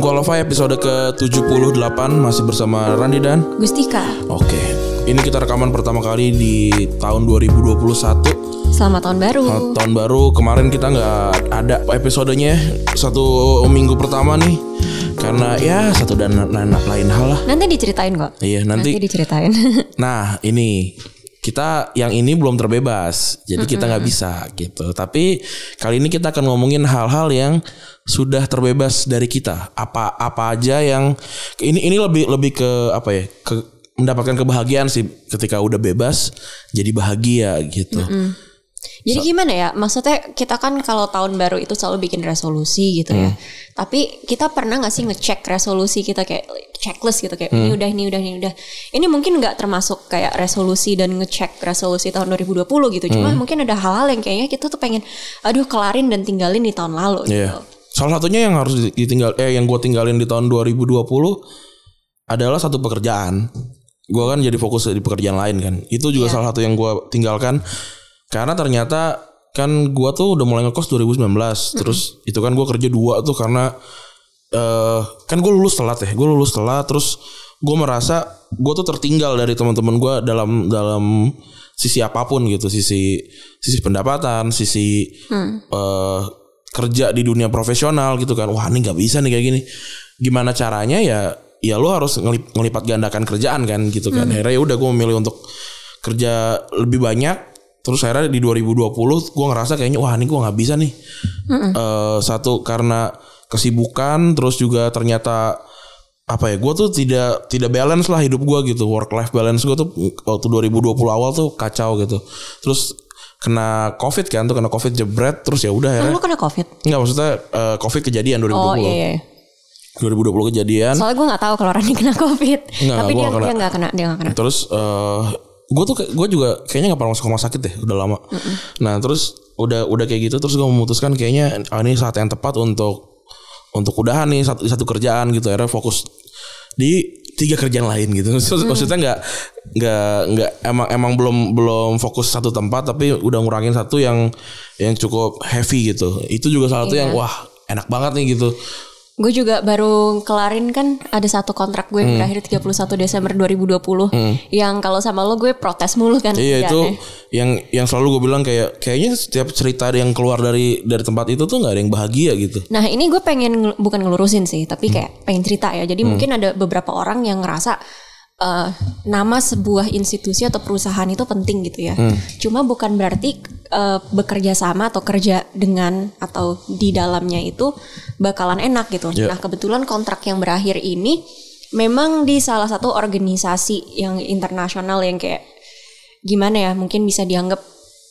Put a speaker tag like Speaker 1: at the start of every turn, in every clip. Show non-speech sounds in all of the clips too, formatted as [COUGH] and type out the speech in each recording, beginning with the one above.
Speaker 1: Unqualified episode ke-78 masih bersama Randi dan
Speaker 2: Gustika.
Speaker 1: Oke. Ini kita rekaman pertama kali di tahun 2021.
Speaker 2: Selamat tahun baru.
Speaker 1: Nah, tahun baru kemarin kita nggak ada episodenya satu minggu pertama nih karena ya satu dan lain hal lah.
Speaker 2: Nanti diceritain kok.
Speaker 1: Iya nanti.
Speaker 2: Nanti diceritain. [LAUGHS]
Speaker 1: Nah ini kita yang ini belum terbebas, jadi kita nggak bisa gitu. Tapi kali ini kita akan ngomongin hal-hal yang sudah terbebas dari kita. Apa apa aja yang ini ini lebih lebih ke apa ya? Ke mendapatkan kebahagiaan sih ketika udah bebas jadi bahagia gitu.
Speaker 2: Jadi gimana ya? Maksudnya kita kan kalau tahun baru itu selalu bikin resolusi gitu
Speaker 1: Hmm.
Speaker 2: ya. Tapi kita pernah nggak sih ngecek resolusi kita kayak checklist gitu kayak
Speaker 1: Hmm.
Speaker 2: ini udah ini udah ini udah. Ini mungkin nggak termasuk kayak resolusi dan ngecek resolusi tahun 2020 gitu.
Speaker 1: Hmm.
Speaker 2: Cuma mungkin ada hal-hal yang kayaknya kita tuh pengen aduh kelarin dan tinggalin di tahun lalu
Speaker 1: Iya.
Speaker 2: gitu.
Speaker 1: Salah satunya yang harus ditinggal eh yang gue tinggalin di tahun 2020 adalah satu pekerjaan. Gue kan jadi fokus di pekerjaan lain kan. Itu juga
Speaker 2: Iya.
Speaker 1: salah satu yang gue tinggalkan karena ternyata kan gue tuh udah mulai ngekos 2019. Terus itu kan gue kerja dua tuh karena eh kan gue lulus telat ya. Gue lulus telat terus gue merasa gue tuh tertinggal dari teman-teman gue dalam dalam sisi apa pun gitu, sisi sisi pendapatan, sisi eh kerja di dunia profesional gitu kan. Wah, ini nggak bisa nih kayak gini. Gimana caranya ya? Ya lu harus ngelip- ngelipat gandakan kerjaan kan gitu kan. Akhirnya ya udah gue memilih untuk kerja lebih banyak. Terus akhirnya di 2020 gue ngerasa kayaknya wah ini gue nggak bisa nih. Eh, satu karena kesibukan, terus juga ternyata apa ya gue tuh tidak tidak balance lah hidup gue gitu work life balance gue tuh waktu 2020 awal tuh kacau gitu terus kena covid kan tuh kena covid jebret terus ya udah akhirnya
Speaker 2: lu kena covid?
Speaker 1: Enggak maksudnya eh, Covid kejadian 2020.
Speaker 2: Oh iya iya.
Speaker 1: 2020 kejadian.
Speaker 2: Soalnya gue nggak tahu kalau Rani kena covid.
Speaker 1: Nggak,
Speaker 2: Tapi dia
Speaker 1: nggak kena.
Speaker 2: dia nggak kena dia nggak kena.
Speaker 1: Terus eh gue tuh gue juga kayaknya nggak pernah masuk rumah sakit deh, udah lama. Nah, terus udah udah kayak gitu terus gue memutuskan kayaknya ah, ini saat yang tepat untuk untuk udahan nih satu satu kerjaan gitu akhirnya fokus di tiga kerjaan lain gitu. Terus Maksudnya nggak nggak nggak emang emang belum belum fokus satu tempat tapi udah ngurangin satu yang yang cukup heavy gitu. Itu juga salah satu
Speaker 2: Iya.
Speaker 1: yang wah enak banget nih gitu.
Speaker 2: Gue juga baru kelarin kan ada satu kontrak gue
Speaker 1: Hmm.
Speaker 2: berakhir 31 Desember 2020 yang kalau sama lo gue protes mulu kan
Speaker 1: Iya itu
Speaker 2: kerjaannya.
Speaker 1: yang yang selalu gue bilang kayak kayaknya setiap cerita yang keluar dari dari tempat itu tuh nggak ada yang bahagia gitu.
Speaker 2: Nah ini gue pengen bukan ngelurusin sih tapi
Speaker 1: Hmm.
Speaker 2: kayak pengen cerita ya jadi mungkin ada beberapa orang yang ngerasa eh, nama sebuah institusi atau perusahaan itu penting gitu ya
Speaker 1: Hmm.
Speaker 2: cuma bukan berarti eh, bekerja sama atau kerja dengan atau di dalamnya itu bakalan enak gitu
Speaker 1: Ya.
Speaker 2: nah kebetulan kontrak yang berakhir ini memang di salah satu organisasi yang internasional yang kayak gimana ya mungkin bisa dianggap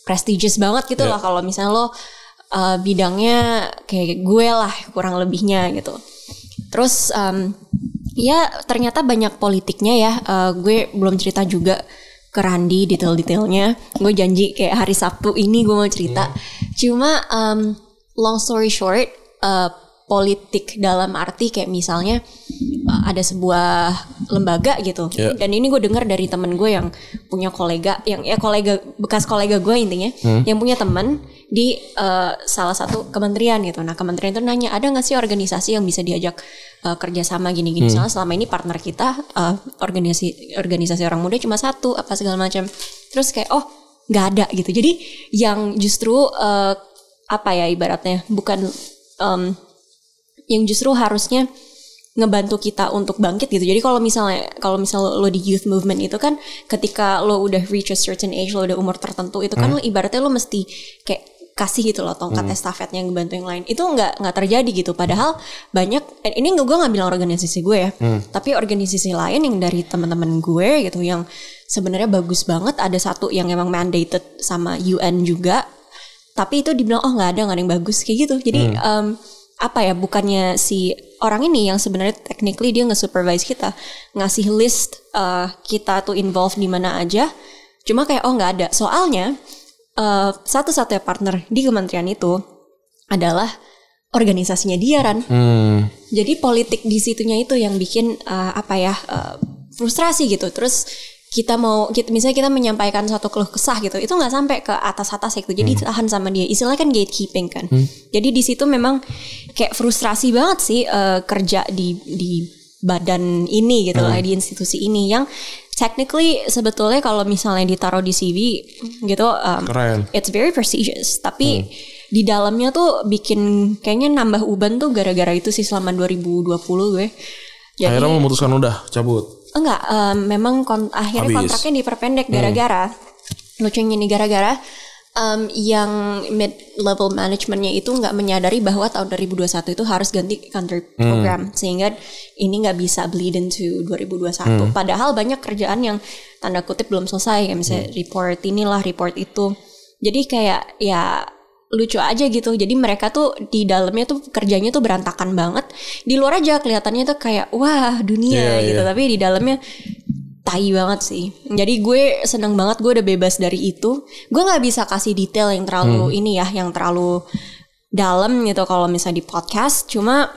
Speaker 2: prestigious banget gitu
Speaker 1: Ya.
Speaker 2: lah kalau misalnya lo uh, bidangnya kayak gue lah kurang lebihnya gitu. Terus um, ya ternyata banyak politiknya ya. Uh, gue belum cerita juga ke Randi detail-detailnya. Gue janji kayak hari Sabtu ini gue mau cerita. Cuma um, long story short, uh, politik dalam arti kayak misalnya uh, ada sebuah lembaga gitu.
Speaker 1: Ya.
Speaker 2: Dan ini gue dengar dari temen gue yang punya kolega, yang ya kolega bekas kolega gue intinya, yang punya temen di uh, salah satu kementerian gitu. Nah kementerian itu nanya ada nggak sih organisasi yang bisa diajak uh, kerjasama gini-gini. Soalnya selama ini partner kita uh, organisasi organisasi orang muda cuma satu apa segala macam. Terus kayak oh nggak ada gitu. Jadi yang justru uh, apa ya ibaratnya bukan um, yang justru harusnya ngebantu kita untuk bangkit gitu. Jadi kalau misalnya kalau misalnya lo di youth movement itu kan ketika lo udah reach a certain age, lo udah umur tertentu itu kan lo ibaratnya lo mesti kayak kasih gitu loh tongkat estafetnya yang ngebantu yang lain. Itu nggak nggak terjadi gitu. Padahal banyak eh, ini gue nggak bilang organisasi gue ya, tapi organisasi lain yang dari teman-teman gue gitu yang sebenarnya bagus banget. Ada satu yang emang mandated sama UN juga, tapi itu dibilang oh nggak ada nggak ada yang bagus kayak gitu. Jadi em, apa ya bukannya si orang ini yang sebenarnya technically dia nge-supervise kita ngasih list uh, kita tuh involved di mana aja cuma kayak oh nggak ada soalnya uh, satu-satunya partner di kementerian itu adalah organisasinya dia Ran
Speaker 1: Hmm.
Speaker 2: jadi politik di situnya itu yang bikin uh, apa ya uh, frustrasi gitu terus kita mau kita, misalnya kita menyampaikan satu keluh kesah gitu itu nggak sampai ke atas atas gitu jadi
Speaker 1: Hmm.
Speaker 2: tahan sama dia istilahnya kan gatekeeping kan jadi di situ memang kayak frustrasi banget sih eh, kerja di di badan ini gitu
Speaker 1: Hmm.
Speaker 2: lah di institusi ini yang technically sebetulnya kalau misalnya ditaruh di CV gitu um,
Speaker 1: Keren.
Speaker 2: it's very prestigious tapi
Speaker 1: Hmm.
Speaker 2: di dalamnya tuh bikin kayaknya nambah uban tuh gara-gara itu sih selama 2020 gue jadi
Speaker 1: Akhirnya memutuskan udah cabut.
Speaker 2: enggak em, memang kon- akhirnya
Speaker 1: Habis. Hmm.
Speaker 2: kontraknya diperpendek gara-gara lucunya nih gara-gara em, yang mid level managementnya itu nggak menyadari bahwa tahun 2021 itu harus ganti country
Speaker 1: Hmm.
Speaker 2: program sehingga ini nggak bisa bleed into 2021
Speaker 1: Hmm.
Speaker 2: padahal banyak kerjaan yang tanda kutip belum selesai kayak misalnya
Speaker 1: Hmm.
Speaker 2: report inilah report itu jadi kayak ya lucu aja gitu jadi mereka tuh di dalamnya tuh kerjanya tuh berantakan banget di luar aja kelihatannya tuh kayak wah dunia
Speaker 1: Iya,
Speaker 2: gitu
Speaker 1: iya.
Speaker 2: tapi di dalamnya tai banget sih. Jadi gue seneng banget gue udah bebas dari itu. Gue nggak bisa kasih detail yang terlalu ini ya yang terlalu dalam gitu kalau misalnya di podcast. Cuma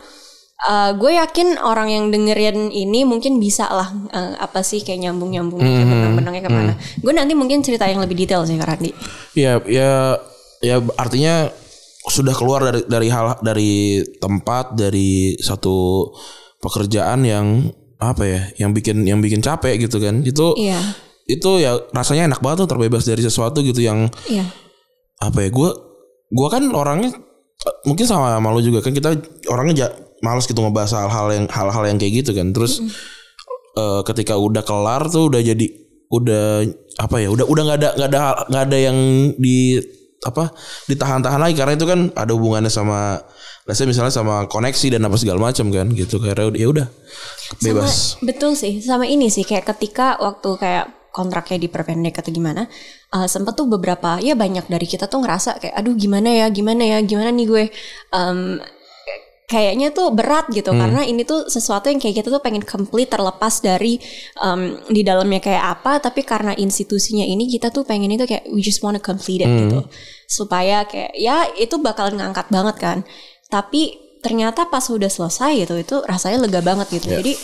Speaker 2: uh, gue yakin orang yang dengerin ini mungkin bisa lah uh, apa sih kayak nyambung nyambung kayak benang-benangnya ke mana gue nanti mungkin cerita yang lebih detail sih Karandi
Speaker 1: Ya ya ya artinya sudah keluar dari dari hal dari tempat dari satu pekerjaan yang apa ya yang bikin yang bikin capek gitu kan. Itu
Speaker 2: iya.
Speaker 1: itu ya rasanya enak banget tuh terbebas dari sesuatu gitu yang
Speaker 2: iya.
Speaker 1: apa ya gue gue kan orangnya mungkin sama sama lu juga kan kita orangnya ja, males gitu ngebahas hal-hal yang hal-hal yang kayak gitu kan. Terus eh, ketika udah kelar tuh udah jadi udah apa ya udah udah nggak ada nggak ada nggak ada yang di apa ditahan-tahan lagi. Karena itu kan ada hubungannya sama say misalnya sama koneksi dan apa segala macam kan gitu. Karena ya udah bebas.
Speaker 2: Sama, betul sih sama ini sih kayak ketika waktu kayak kontraknya diperpendek atau gimana uh, sempet tuh beberapa ya banyak dari kita tuh ngerasa kayak aduh gimana ya gimana ya gimana nih gue? Um, kayaknya tuh berat gitu karena ini tuh sesuatu yang kayak kita tuh pengen complete terlepas dari um, di dalamnya kayak apa tapi karena institusinya ini kita tuh pengen itu kayak we just wanna complete it gitu. Supaya kayak ya itu bakalan ngangkat banget kan tapi ternyata pas udah selesai gitu itu rasanya lega banget gitu. Jadi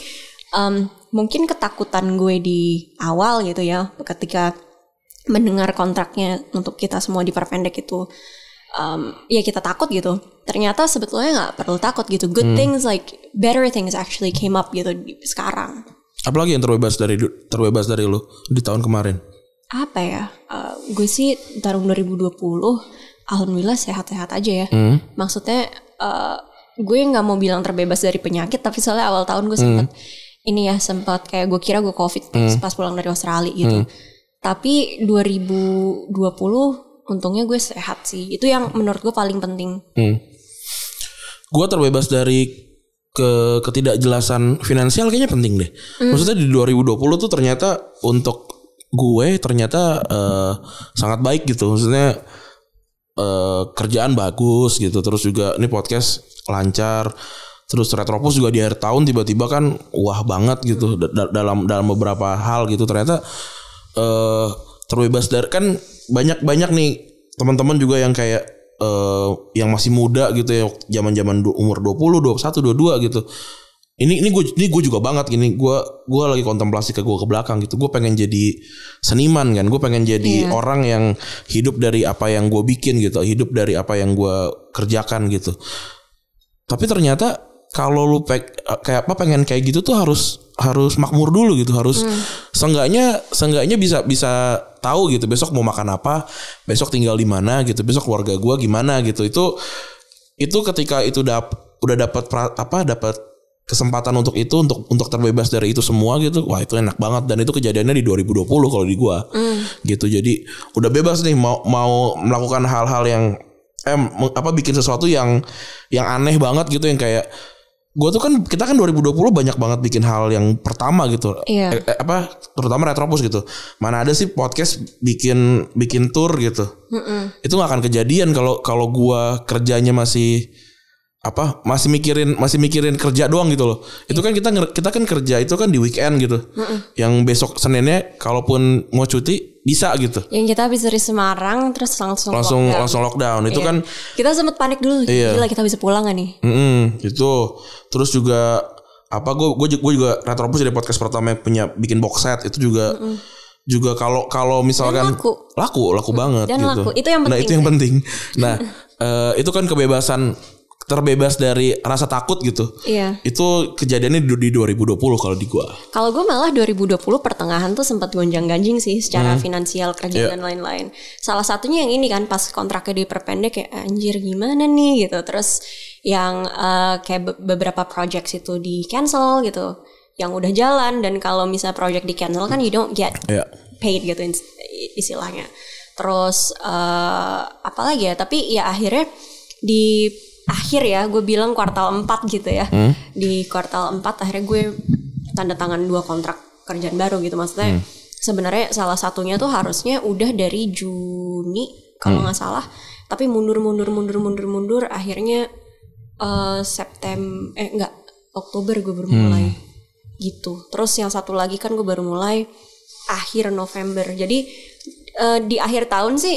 Speaker 2: um, mungkin ketakutan gue di awal gitu ya ketika mendengar kontraknya untuk kita semua diperpendek itu um, ya kita takut gitu. Ternyata sebetulnya nggak perlu takut gitu. Good things like better things actually came up gitu di, sekarang.
Speaker 1: Apalagi yang terbebas dari terbebas dari lu di tahun kemarin?
Speaker 2: Apa ya? Uh, gue sih tahun 2020 alhamdulillah sehat-sehat aja ya. Maksudnya uh, gue nggak mau bilang terbebas dari penyakit tapi soalnya awal tahun gue sempet ini ya sempat kayak gue kira gue covid pas pulang dari Australia gitu. Tapi 2020 untungnya gue sehat sih. Itu yang menurut gue paling penting.
Speaker 1: Hmm. Gue terbebas dari ke ketidakjelasan finansial kayaknya penting deh. Maksudnya di 2020 tuh ternyata untuk gue ternyata eh, sangat baik gitu. Maksudnya eh, kerjaan bagus gitu. Terus juga ini podcast lancar. Terus Retropus juga di akhir tahun tiba-tiba kan wah banget gitu da- da- dalam dalam beberapa hal gitu. Ternyata eh terbebas dari kan banyak-banyak nih teman-teman juga yang kayak eh yang masih muda gitu ya zaman-zaman umur 20, 21, 22 gitu. Ini ini gue ini gue juga banget gini. Gue gue lagi kontemplasi ke gue ke belakang gitu. Gue pengen jadi seniman kan. Gue pengen jadi
Speaker 2: Iya.
Speaker 1: orang yang hidup dari apa yang gue bikin gitu. Hidup dari apa yang gue kerjakan gitu. Tapi ternyata kalau lu pek, kayak apa pengen kayak gitu tuh harus harus makmur dulu gitu. Harus seenggaknya seenggaknya bisa bisa tahu gitu besok mau makan apa besok tinggal di mana gitu besok keluarga gua gimana gitu. Itu itu ketika itu dap, udah dapat apa dapat kesempatan untuk itu untuk untuk terbebas dari itu semua gitu wah itu enak banget. Dan itu kejadiannya di 2020 kalau di gua. Gitu. Jadi udah bebas nih mau mau melakukan hal-hal yang eh apa bikin sesuatu yang yang aneh banget gitu yang kayak gue tuh kan kita kan 2020 banyak banget bikin hal yang pertama gitu.
Speaker 2: Iya.
Speaker 1: Eh, eh, apa terutama retropus gitu. Mana ada sih podcast bikin bikin tour gitu. Itu nggak akan kejadian kalau kalau gua kerjanya masih apa masih mikirin masih mikirin kerja doang gitu loh itu kan kita kita kan kerja itu kan di weekend gitu yang besok seninnya kalaupun mau cuti bisa gitu
Speaker 2: yang kita habis dari Semarang terus langsung
Speaker 1: langsung
Speaker 2: lockdown.
Speaker 1: langsung lockdown itu
Speaker 2: Iya.
Speaker 1: kan
Speaker 2: kita sempet panik dulu
Speaker 1: Iya.
Speaker 2: gila kita bisa pulang gak nih
Speaker 1: Mm-mm, itu terus juga apa gue gue gue juga retropus jadi podcast pertama yang punya bikin box set itu juga juga kalau kalau misalkan
Speaker 2: laku.
Speaker 1: laku laku banget
Speaker 2: Dan
Speaker 1: gitu.
Speaker 2: laku. Itu yang
Speaker 1: Nah
Speaker 2: penting,
Speaker 1: itu yang penting. Nah [LAUGHS] eh, itu kan kebebasan terbebas dari rasa takut gitu.
Speaker 2: Iya.
Speaker 1: Itu kejadiannya di, di 2020 kalau di gua.
Speaker 2: Kalau gue malah 2020 pertengahan tuh sempat gonjang-ganjing sih secara finansial kerja
Speaker 1: Iya.
Speaker 2: dan lain-lain. Salah satunya yang ini kan pas kontraknya diperpendek kayak anjir gimana nih gitu. Terus yang eh, kayak be- beberapa projects itu di cancel gitu. Yang udah jalan dan kalau misalnya project di cancel kan you don't get
Speaker 1: Ya.
Speaker 2: paid gitu istilahnya. Terus eh apa lagi ya? Tapi ya akhirnya di akhir ya gue bilang kuartal 4 gitu ya. Di kuartal 4 akhirnya gue tanda tangan dua kontrak kerjaan baru gitu maksudnya. Sebenarnya salah satunya tuh harusnya udah dari Juni kalau nggak salah. Tapi mundur mundur mundur mundur mundur akhirnya eh September eh enggak Oktober gue baru mulai gitu. Terus yang satu lagi kan gue baru mulai akhir November. Jadi eh, di akhir tahun sih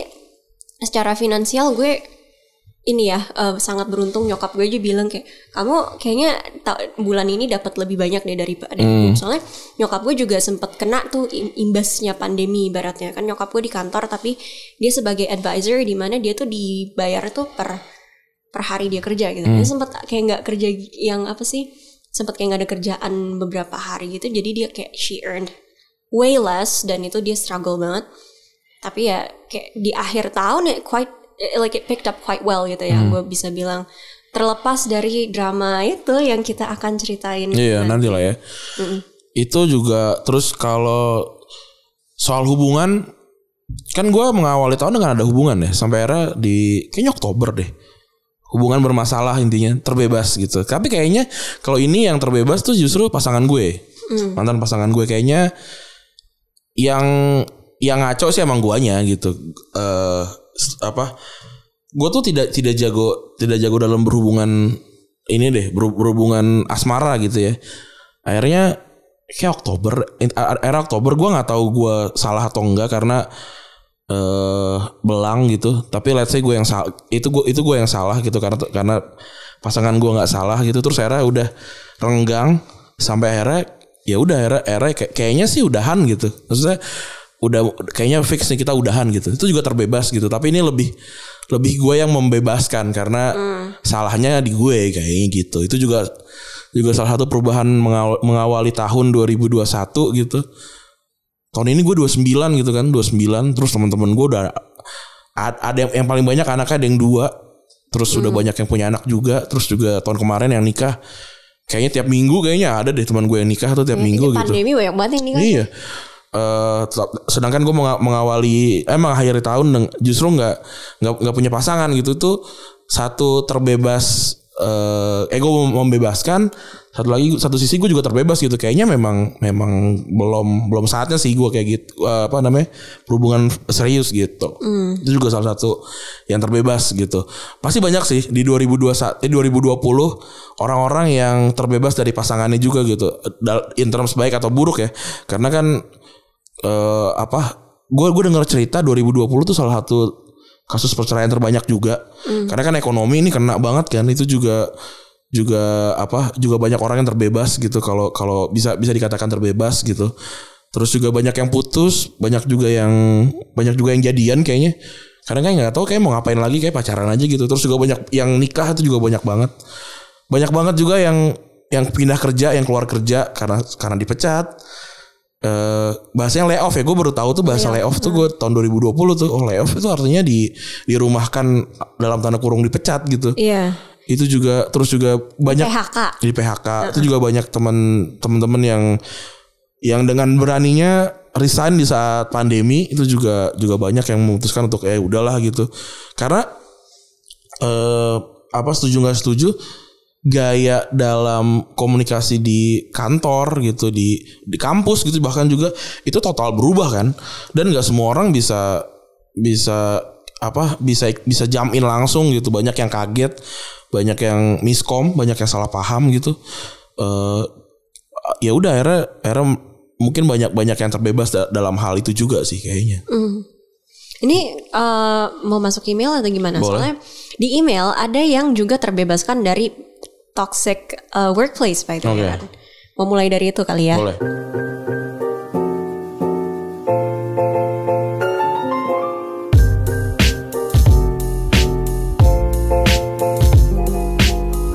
Speaker 2: secara finansial gue ini ya eh, sangat beruntung nyokap gue aja bilang kayak kamu kayaknya ta- bulan ini dapat lebih banyak deh daripada gue. soalnya nyokap gue juga sempet kena tuh im- imbasnya pandemi ibaratnya. Kan nyokap gue di kantor tapi dia sebagai advisor di mana dia tuh dibayar tuh per per hari dia kerja gitu. Dia sempet kayak nggak kerja yang apa sih sempet kayak nggak ada kerjaan beberapa hari gitu. Jadi dia kayak she earned way less dan itu dia struggle banget. Tapi ya kayak di akhir tahun ya quite like it picked up quite well gitu ya. Gue bisa bilang terlepas dari drama itu yang kita akan ceritain.
Speaker 1: Iya nanti lah ya. Itu juga terus kalau soal hubungan kan gue mengawali tahun dengan ada hubungan ya. Sampai akhirnya di kayaknya Oktober deh. Hubungan bermasalah intinya terbebas gitu. Tapi kayaknya kalau ini yang terbebas tuh justru pasangan gue. Mantan pasangan gue kayaknya yang yang ngaco sih emang guanya gitu. S- apa gue tuh tidak tidak jago tidak jago dalam berhubungan ini deh ber- berhubungan asmara gitu ya. Akhirnya kayak Oktober era Oktober gue nggak tahu gue salah atau enggak karena eh belang gitu. Tapi let's say gue yang salah itu gue itu gue yang salah gitu karena karena pasangan gue nggak salah gitu. Terus akhirnya udah renggang sampai akhirnya ya udah akhirnya, akhirnya kayak- kayaknya sih udahan gitu. Maksudnya udah kayaknya fix nih kita udahan gitu. Itu juga terbebas gitu. Tapi ini lebih lebih gue yang membebaskan karena salahnya di gue kayaknya gitu. Itu juga juga salah satu perubahan mengawali, mengawali tahun 2021 gitu. Tahun ini gue 29 gitu kan 29 terus teman-teman gue udah ada yang, yang paling banyak anaknya ada yang dua. Terus udah banyak yang punya anak juga. Terus juga tahun kemarin yang nikah. Kayaknya tiap minggu kayaknya ada deh teman gue yang nikah tuh tiap minggu gitu.
Speaker 2: pandemi banyak banget yang nikah.
Speaker 1: Iya. Eh, tetap- sedangkan gue mengawali emang akhir tahun justru nggak nggak punya pasangan gitu tuh satu terbebas eh eh gue membebaskan satu lagi satu sisi gue juga terbebas gitu. Kayaknya memang memang belum belum saatnya sih gue kayak gitu eh, apa namanya berhubungan serius gitu. Itu juga salah satu yang terbebas gitu. Pasti banyak sih di 2021 eh 2020 orang-orang yang terbebas dari pasangannya juga gitu. Dal- in terms baik atau buruk ya. Karena kan eh apa? Gue gue dengar cerita 2020 tuh salah satu kasus perceraian terbanyak juga. Karena kan ekonomi ini kena banget kan itu juga juga apa juga banyak orang yang terbebas gitu. Kalau kalau bisa bisa dikatakan terbebas gitu. Terus juga banyak yang putus banyak juga yang banyak juga yang jadian kayaknya. Karena kan nggak tahu kayak mau ngapain lagi kayak pacaran aja gitu. Terus juga banyak yang nikah itu juga banyak banget. Banyak banget juga yang yang pindah kerja yang keluar kerja karena karena dipecat eh bahasanya layoff ya gue baru tahu tuh bahasa layoff tuh gue tahun 2020 tuh oh layoff itu artinya di dirumahkan dalam tanda kurung dipecat gitu.
Speaker 2: Iya.
Speaker 1: Itu juga terus juga banyak
Speaker 2: PHK
Speaker 1: di PHK itu juga banyak teman teman-teman yang yang dengan beraninya resign di saat pandemi itu juga juga banyak yang memutuskan untuk eh udahlah gitu. Karena eh apa setuju nggak setuju gaya dalam komunikasi di kantor gitu di di kampus gitu bahkan juga itu total berubah kan. Dan nggak semua orang bisa bisa apa bisa bisa jump in langsung gitu. Banyak yang kaget banyak yang miskom banyak yang salah paham gitu. Eh ya udah akhirnya akhirnya mungkin banyak banyak yang terbebas da- dalam hal itu juga sih kayaknya.
Speaker 2: Ini eh, mau masuk email atau gimana?
Speaker 1: Boleh.
Speaker 2: Soalnya di email ada yang juga terbebaskan dari toxic uh, workplace Pak way. Okay. Mau mulai dari itu kali ya.
Speaker 1: Boleh.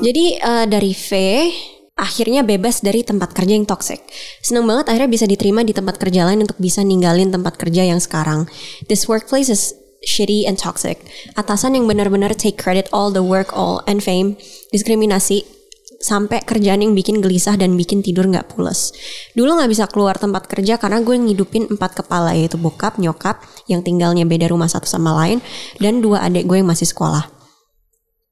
Speaker 2: Jadi uh, dari V akhirnya bebas dari tempat kerja yang toxic. Senang banget akhirnya bisa diterima di tempat kerja lain untuk bisa ninggalin tempat kerja yang sekarang. This workplace is shitty and toxic. Atasan yang benar-benar take credit all the work, all and fame, diskriminasi, sampai kerjaan yang bikin gelisah dan bikin tidur nggak pules. Dulu nggak bisa keluar tempat kerja karena gue ngidupin empat kepala yaitu bokap, nyokap yang tinggalnya beda rumah satu sama lain dan dua adik gue yang masih sekolah.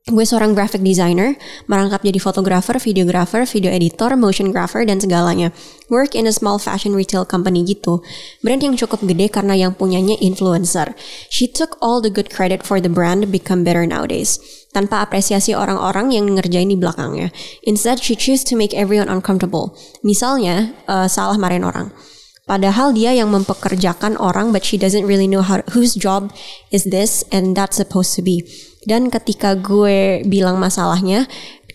Speaker 2: Gue seorang graphic designer, merangkap jadi fotografer, videographer, video editor, motion grapher, dan segalanya. Work in a small fashion retail company gitu. Brand yang cukup gede karena yang punyanya influencer. She took all the good credit for the brand become better nowadays. Tanpa apresiasi orang-orang yang ngerjain di belakangnya. Instead, she choose to make everyone uncomfortable. Misalnya, uh, salah marahin orang. Padahal dia yang mempekerjakan orang, but she doesn't really know how, whose job is this and that's supposed to be. Dan ketika gue bilang masalahnya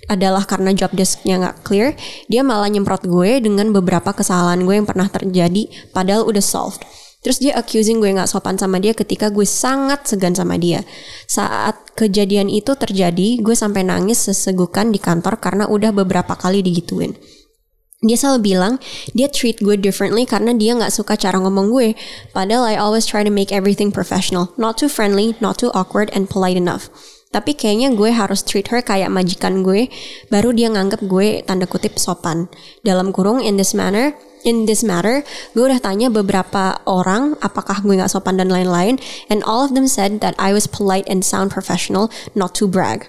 Speaker 2: adalah karena job desknya nggak clear, dia malah nyemprot gue dengan beberapa kesalahan gue yang pernah terjadi, padahal udah solved. Terus dia accusing gue nggak sopan sama dia ketika gue sangat segan sama dia. Saat kejadian itu terjadi, gue sampai nangis sesegukan di kantor karena udah beberapa kali digituin dia selalu bilang dia treat gue differently karena dia nggak suka cara ngomong gue. Padahal I always try to make everything professional, not too friendly, not too awkward and polite enough. Tapi kayaknya gue harus treat her kayak majikan gue, baru dia nganggep gue tanda kutip sopan. Dalam kurung in this manner, in this matter, gue udah tanya beberapa orang apakah gue nggak sopan dan lain-lain, and all of them said that I was polite and sound professional, not to brag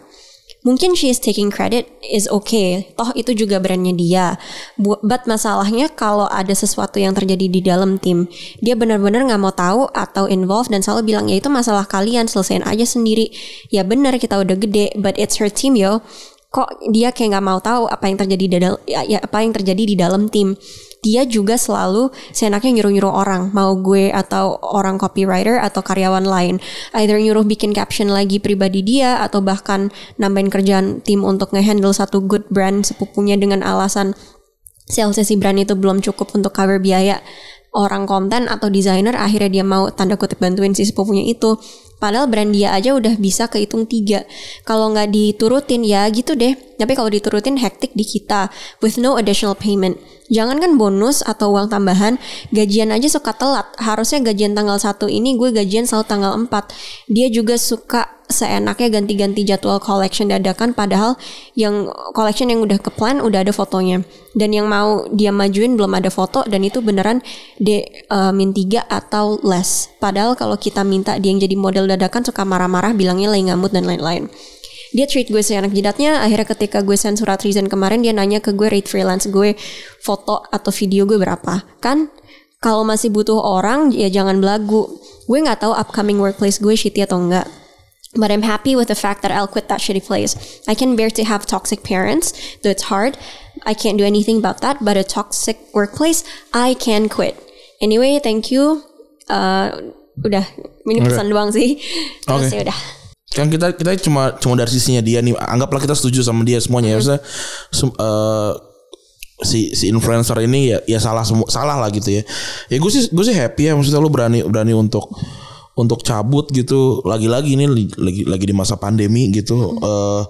Speaker 2: mungkin she is taking credit is okay. Toh itu juga brandnya dia. But masalahnya kalau ada sesuatu yang terjadi di dalam tim dia benar-benar nggak mau tahu atau involve dan selalu bilang ya itu masalah kalian selesaiin aja sendiri. Ya benar kita udah gede but it's her team yo. Kok dia kayak nggak mau tahu apa yang terjadi di dalam ya, ya apa yang terjadi di dalam tim dia juga selalu seenaknya nyuruh-nyuruh orang mau gue atau orang copywriter atau karyawan lain either nyuruh bikin caption lagi pribadi dia atau bahkan nambahin kerjaan tim untuk ngehandle satu good brand sepupunya dengan alasan sales si brand itu belum cukup untuk cover biaya orang konten atau desainer akhirnya dia mau tanda kutip bantuin si sepupunya itu Padahal brand dia aja udah bisa kehitung tiga. Kalau nggak diturutin ya gitu deh. Tapi kalau diturutin hektik di kita with no additional payment. Jangan kan bonus atau uang tambahan, gajian aja suka telat. Harusnya gajian tanggal 1 ini gue gajian selalu tanggal 4. Dia juga suka seenaknya ganti-ganti jadwal collection dadakan padahal yang collection yang udah ke plan udah ada fotonya dan yang mau dia majuin belum ada foto dan itu beneran D uh, min 3 atau less padahal kalau kita minta dia yang jadi model dadakan suka marah-marah bilangnya lagi ngamut dan lain-lain dia treat gue seenak jidatnya akhirnya ketika gue send surat reason kemarin dia nanya ke gue rate freelance gue foto atau video gue berapa kan kalau masih butuh orang ya jangan belagu gue nggak tahu upcoming workplace gue shitty atau enggak But I'm happy with the fact that I'll quit that shitty place. I can bear to have toxic parents, though it's hard. I can't do anything about that, but a toxic workplace, I can quit. Anyway, thank you. Uh, udah, ini pesan okay. doang sih. Terus okay. ya udah.
Speaker 1: Kan kita kita cuma cuma dari sisinya dia nih. Anggaplah kita setuju sama dia semuanya. Hmm. Ya, uh, si si influencer ini ya ya salah semua salah lah gitu ya. Ya gue sih gue sih happy ya maksudnya lu berani berani untuk untuk cabut gitu lagi-lagi ini lagi lagi di masa pandemi gitu hmm. uh,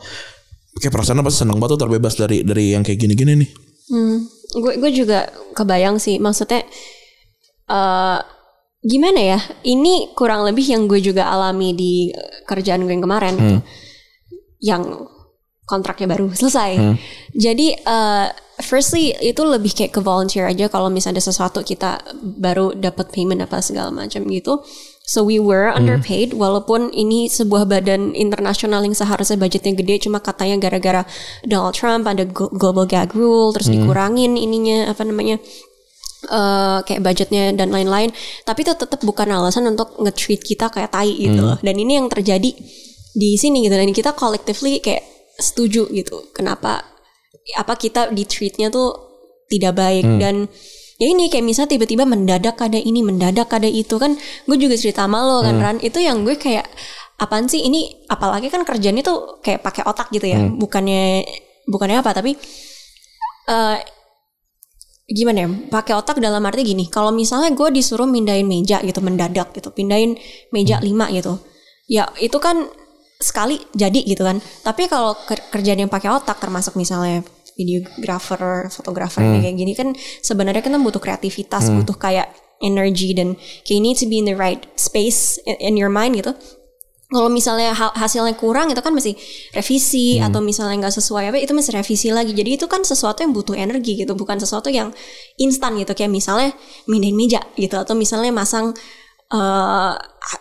Speaker 1: kayak perasaan apa senang banget tuh terbebas dari dari yang kayak gini-gini nih
Speaker 2: hmm. gue gue juga kebayang sih maksudnya uh, gimana ya ini kurang lebih yang gue juga alami di kerjaan gue yang kemarin hmm. yang kontraknya baru selesai hmm. jadi uh, firstly itu lebih kayak ke volunteer aja kalau misalnya ada sesuatu kita baru dapat payment apa segala macam gitu So we were hmm. underpaid hmm. walaupun ini sebuah badan internasional yang seharusnya budgetnya gede cuma katanya gara-gara Donald Trump ada global gag rule terus hmm. dikurangin ininya apa namanya uh, kayak budgetnya dan lain-lain tapi itu tetap bukan alasan untuk nge-treat kita kayak tai gitu hmm. loh. Dan ini yang terjadi di sini gitu dan kita collectively kayak setuju gitu. Kenapa apa kita di treatnya tuh tidak baik hmm. dan ya ini kayak misalnya tiba-tiba mendadak ada ini mendadak ada itu kan gue juga cerita sama lo kan hmm. Ran itu yang gue kayak apaan sih ini apalagi kan kerjanya tuh kayak pakai otak gitu ya hmm. bukannya bukannya apa tapi uh, gimana ya pakai otak dalam arti gini kalau misalnya gue disuruh mindahin meja gitu mendadak gitu pindahin meja hmm. lima gitu ya itu kan sekali jadi gitu kan. Tapi kalau ker- kerjaan yang pakai otak termasuk misalnya videographer, fotografer kayak gini kan sebenarnya kan butuh kreativitas, butuh kayak energy dan kayak you need to be in the right space in, in your mind gitu. Kalau misalnya ha- hasilnya kurang itu kan mesti revisi atau misalnya nggak sesuai apa itu mesti revisi lagi. Jadi itu kan sesuatu yang butuh energi gitu, bukan sesuatu yang instan gitu. Kayak misalnya mindahin meja gitu atau misalnya masang eh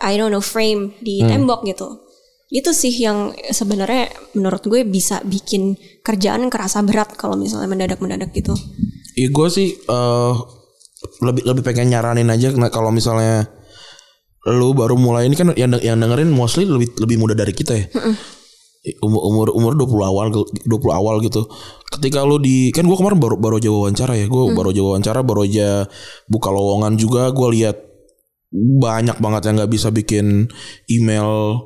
Speaker 2: I don't know frame di tembok gitu. Itu sih yang sebenarnya menurut gue bisa bikin kerjaan kerasa berat kalau misalnya mendadak-mendadak gitu.
Speaker 1: Iya gue sih eh, lebih lebih pengen nyaranin aja nah, kalau misalnya lu baru mulai ini kan yang yang dengerin mostly lebih lebih muda dari kita ya. Umur umur umur 20 awal 20 awal gitu. Ketika lu di kan gua kemarin baru baru aja wawancara ya. Gua baru aja wawancara, baru aja buka lowongan juga gua lihat banyak banget yang nggak bisa bikin email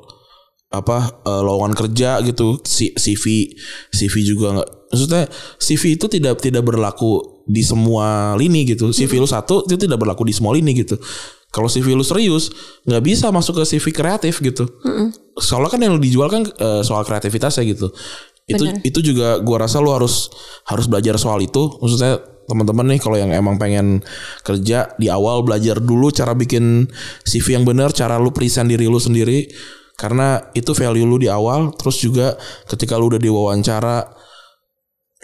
Speaker 1: apa eh, lowongan kerja gitu C- CV CV juga nggak maksudnya CV itu tidak tidak berlaku di semua lini gitu CV lu satu itu tidak berlaku di semua lini gitu kalau CV lu serius nggak bisa masuk ke CV kreatif gitu. Soalnya kan yang lu dijual kan eh, soal kreativitas ya gitu. Itu
Speaker 2: Bener.
Speaker 1: itu juga gua rasa lu harus harus belajar soal itu. Maksudnya teman-teman nih kalau yang emang pengen kerja di awal belajar dulu cara bikin CV yang benar cara lu present diri lu sendiri. Karena itu value lu di awal terus juga ketika lu udah diwawancara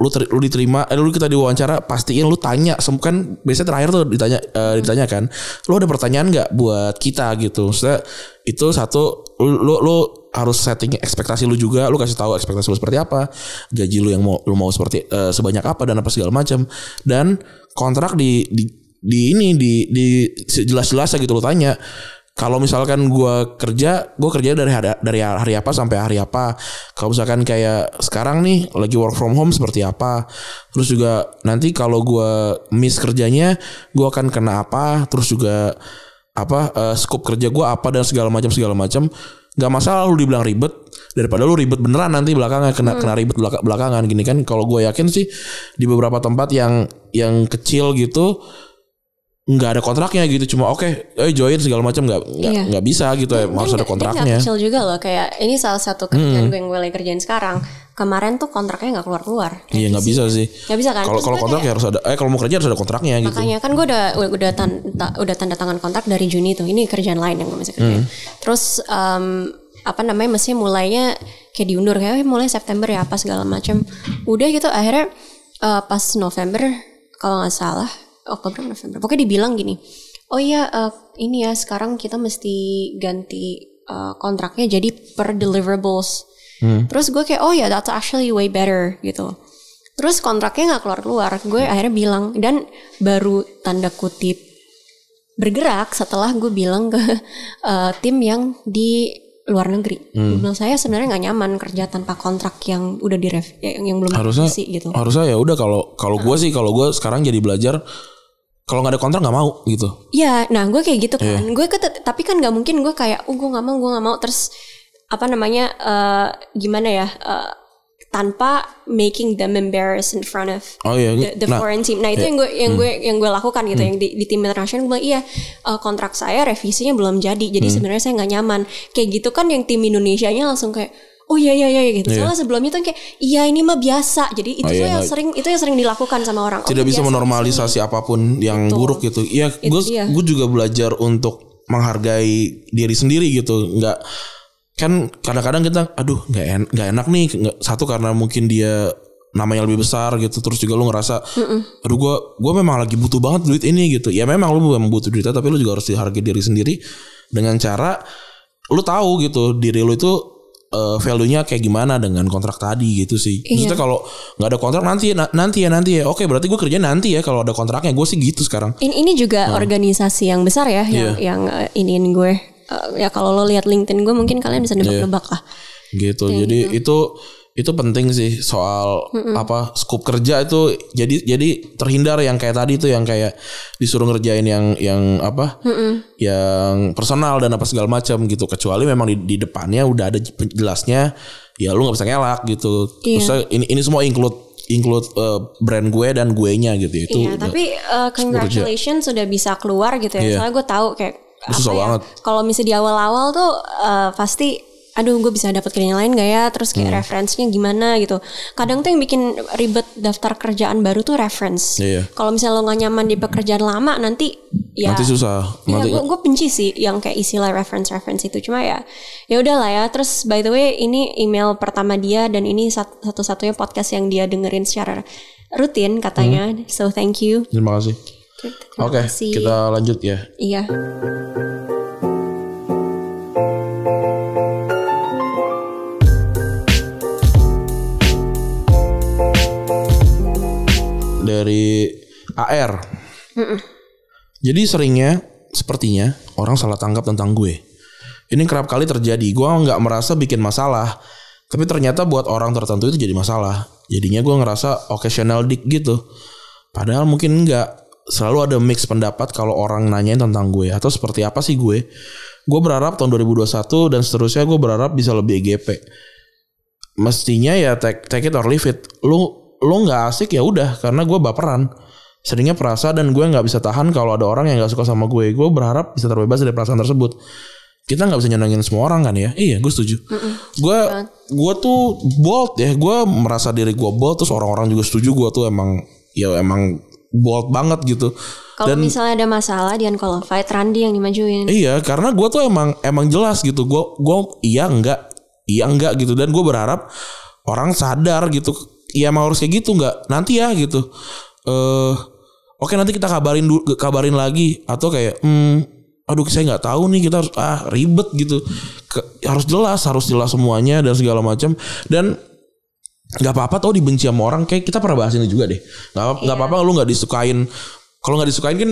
Speaker 1: lu ter- lu diterima eh lu kita diwawancara pastiin lu tanya kan biasanya terakhir tuh ditanya eh, ditanya kan lu ada pertanyaan nggak buat kita? gitu. Maksudnya itu satu lu, lu lu harus setting ekspektasi lu juga lu kasih tahu ekspektasi lu seperti apa gaji lu yang mau lu mau seperti eh, sebanyak apa dan apa segala macam. Dan kontrak di di di ini di di jelas-jelas gitu lu tanya kalau misalkan gua kerja, gua kerja dari hari, dari hari apa sampai hari apa. Kalau misalkan kayak sekarang nih lagi work from home seperti apa. Terus juga nanti kalau gua miss kerjanya, gua akan kena apa. Terus juga apa eh, scope kerja gua apa dan segala macam segala macam. Gak masalah lu dibilang ribet daripada lu ribet beneran nanti belakangan kena kena ribet belaka- belakangan gini kan. Kalau gue yakin sih di beberapa tempat yang yang kecil gitu nggak ada kontraknya gitu cuma oke eh join segala macam nggak nggak
Speaker 2: Iya.
Speaker 1: bisa gitu ya harus ada kontraknya
Speaker 2: kecil juga loh kayak ini salah satu kerjaan gue yang gue lagi kerjain sekarang. Kemarin tuh kontraknya nggak keluar keluar.
Speaker 1: iya nggak bisa sih
Speaker 2: Nggak bisa kan?
Speaker 1: kalau kalau kontrak
Speaker 2: kayak-
Speaker 1: ya harus ada eh kalau mau kerja harus ada kontraknya gitu
Speaker 2: Makanya kan gue udah udah tanda, udah tanda tangan kontrak dari Juni tuh. Ini kerjaan lain yang gue masih kerjain. Terus em, apa namanya mesti mulainya kayak diundur kayak "Eh, mulai September ya apa segala macam. Udah gitu akhirnya eh, pas November kalau nggak salah Oktober November. Pokoknya dibilang gini. Oh iya eh, ini ya sekarang kita mesti ganti eh, kontraknya jadi per deliverables. Terus gue kayak oh ya that's actually way better gitu. Terus kontraknya nggak keluar-keluar. Gue akhirnya bilang dan baru tanda kutip bergerak setelah gue bilang ke [LAUGHS] eh, tim yang di luar negeri. Gue bilang saya sebenarnya nggak nyaman kerja tanpa kontrak yang udah di yang, yang belum
Speaker 1: harusnya
Speaker 2: direvisi gitu.
Speaker 1: harusnya ya udah kalau kalau gue sih kalau gue sekarang jadi belajar kalau nggak ada kontrak nggak mau gitu
Speaker 2: Iya, nah gue kayak gitu kan. Gue ket- tapi kan nggak mungkin gue kayak, oh gue nggak mau, gue nggak mau. Terus apa namanya? eh, gimana ya? eh, tanpa making them embarrassed in front of
Speaker 1: oh iya
Speaker 2: the, the
Speaker 1: nah
Speaker 2: foreign team. Nah itu yang gue yang gue yang gue lakukan gitu, yang di, di tim internasional gue bilang iya eh, kontrak saya revisinya belum jadi, jadi sebenarnya saya nggak nyaman. Kayak gitu kan yang tim Indonesia-nya langsung kayak Oh iya iya iya gitu. Soalnya sebelumnya tuh kayak iya ini mah biasa. Jadi itu
Speaker 1: Oh, iya,
Speaker 2: yang
Speaker 1: nggak-
Speaker 2: sering itu yang sering dilakukan sama orang. Oh,
Speaker 1: tidak
Speaker 2: iya,
Speaker 1: bisa
Speaker 2: biasa,
Speaker 1: menormalisasi apa pun yang
Speaker 2: Betul.
Speaker 1: buruk gitu iya gue gue juga belajar untuk menghargai diri sendiri gitu nggak kan kadang-kadang kita aduh nggak en enak nih nggak satu karena mungkin dia namanya lebih besar gitu terus juga lu ngerasa aduh gue gue memang lagi butuh banget duit ini gitu ya memang lu memang butuh duit tapi lu juga harus dihargai diri sendiri dengan cara lu tahu gitu diri lu itu eh, value-nya kayak gimana dengan kontrak tadi gitu sih. Maksudnya kalau nggak ada kontrak nanti na- nanti ya nanti ya. Oke berarti gue kerja nanti ya kalau ada kontraknya. Gue sih gitu sekarang.
Speaker 2: Ini, ini juga organisasi yang besar ya, yang
Speaker 1: Iya.
Speaker 2: yang uh, iniin gue. Uh, ya kalau lo lihat LinkedIn gue mungkin kalian bisa nebak-nebak lah.
Speaker 1: Gitu. Jadi itu itu penting sih soal apa scope kerja itu jadi jadi terhindar yang kayak tadi tuh yang kayak disuruh ngerjain yang yang apa yang personal dan apa segala macam gitu kecuali memang di, di depannya udah ada jelasnya ya lu nggak bisa ngelak gitu
Speaker 2: Iya.
Speaker 1: Terus ini ini semua include include eh, brand gue dan gue nya gitu itu
Speaker 2: Iya, tapi uh, congratulations sudah bisa keluar gitu ya.
Speaker 1: Iya.
Speaker 2: Soalnya gue tahu kayak
Speaker 1: Susah
Speaker 2: ya,
Speaker 1: banget.
Speaker 2: Kalau misalnya di awal-awal tuh uh, pasti aduh gue bisa dapat kerjaan lain gak ya terus
Speaker 1: Hmm.
Speaker 2: kayak referensinya gimana gitu kadang tuh yang bikin ribet daftar kerjaan baru tuh reference
Speaker 1: Iya.
Speaker 2: kalau misalnya lo gak nyaman di pekerjaan lama nanti ya
Speaker 1: Nanti susah.
Speaker 2: Ya,
Speaker 1: Nanti
Speaker 2: gue gue benci sih yang kayak istilah reference reference itu cuma ya ya udahlah ya terus by the way ini email pertama dia dan ini sat- satu-satunya podcast yang dia dengerin secara rutin katanya
Speaker 1: Hmm.
Speaker 2: so thank you
Speaker 1: Terima kasih. Oke,
Speaker 2: kasih.
Speaker 1: kita lanjut ya.
Speaker 2: iya
Speaker 1: Dari AR. Jadi seringnya, sepertinya orang salah tangkap tentang gue. Ini kerap kali terjadi. Gue nggak merasa bikin masalah, tapi ternyata buat orang tertentu itu jadi masalah. Jadinya gue ngerasa occasional dick gitu. Padahal mungkin nggak. Selalu ada mix pendapat kalau orang nanyain tentang gue atau seperti apa sih gue. Gue berharap tahun 2021 dan seterusnya gue berharap bisa lebih EGP. Mestinya ya take, take it or leave it. Lu lu nggak asik ya udah karena gue baperan. Seringnya perasa dan gue nggak bisa tahan kalau ada orang yang nggak suka sama gue. Gue berharap bisa terbebas dari perasaan tersebut. Kita nggak bisa nyenengin semua orang kan ya? Iya, gue setuju. Gue gue tuh bold ya. Gue merasa diri gue bold terus orang-orang juga setuju gue tuh emang ya emang bold banget gitu.
Speaker 2: kalau misalnya ada masalah di unqualified Randy yang dimajuin
Speaker 1: Iya, karena gue tuh emang emang jelas gitu. Gue gue iya enggak, iya enggak gitu. Dan gue berharap orang sadar gitu. Iya emang harus kayak gitu nggak? Nanti ya gitu. Eh, oke nanti kita kabarin dulu, kabarin lagi atau kayak, hmm, aduh saya nggak tahu nih kita harus ah ribet gitu. Ke- harus jelas, harus jelas semuanya dan segala macam. Dan nggak apa-apa tau dibenci sama orang kayak kita pernah bahas ini juga deh. Nggak apa- nggak apa-apa lu nggak disukain kalau nggak disukain kan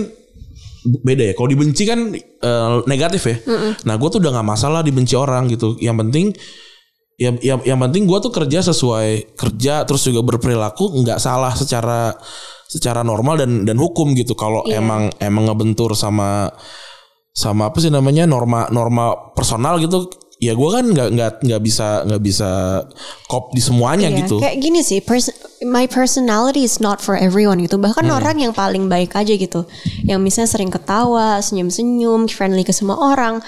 Speaker 1: beda ya. Kalau dibenci kan eh, negatif ya. Nah gue tuh udah nggak masalah dibenci orang gitu. Yang penting ya yang, yang penting gue tuh kerja sesuai kerja terus juga berperilaku nggak salah secara secara normal dan dan hukum gitu. Kalau
Speaker 2: Iya.
Speaker 1: emang emang ngebentur sama sama apa sih namanya norma norma personal gitu ya gue kan nggak nggak nggak bisa nggak bisa kop di semuanya
Speaker 2: Iya,
Speaker 1: gitu
Speaker 2: Kayak gini sih, pers- my personality is not for everyone gitu. Bahkan
Speaker 1: Hmm.
Speaker 2: orang yang paling baik aja gitu, yang misalnya sering ketawa, senyum-senyum, friendly ke semua orang.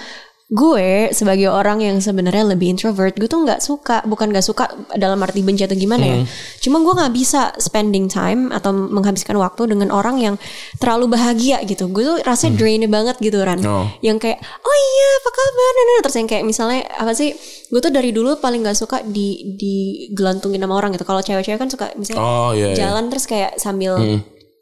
Speaker 2: Gue sebagai orang yang sebenarnya lebih introvert, gue tuh nggak suka, bukan nggak suka dalam arti benci atau gimana
Speaker 1: Hmm.
Speaker 2: ya. Cuma gue nggak bisa spending time atau menghabiskan waktu dengan orang yang terlalu bahagia gitu. Gue tuh rasanya drain banget gitu Ran.
Speaker 1: Hmm. Oh.
Speaker 2: Yang kayak, oh iya apa kabar? Nah, nah. Terus yang kayak misalnya apa sih? Gue tuh dari dulu paling nggak suka di digelantungin sama orang gitu. Kalau cewek-cewek kan suka misalnya
Speaker 1: oh iya, iya.
Speaker 2: jalan terus kayak sambil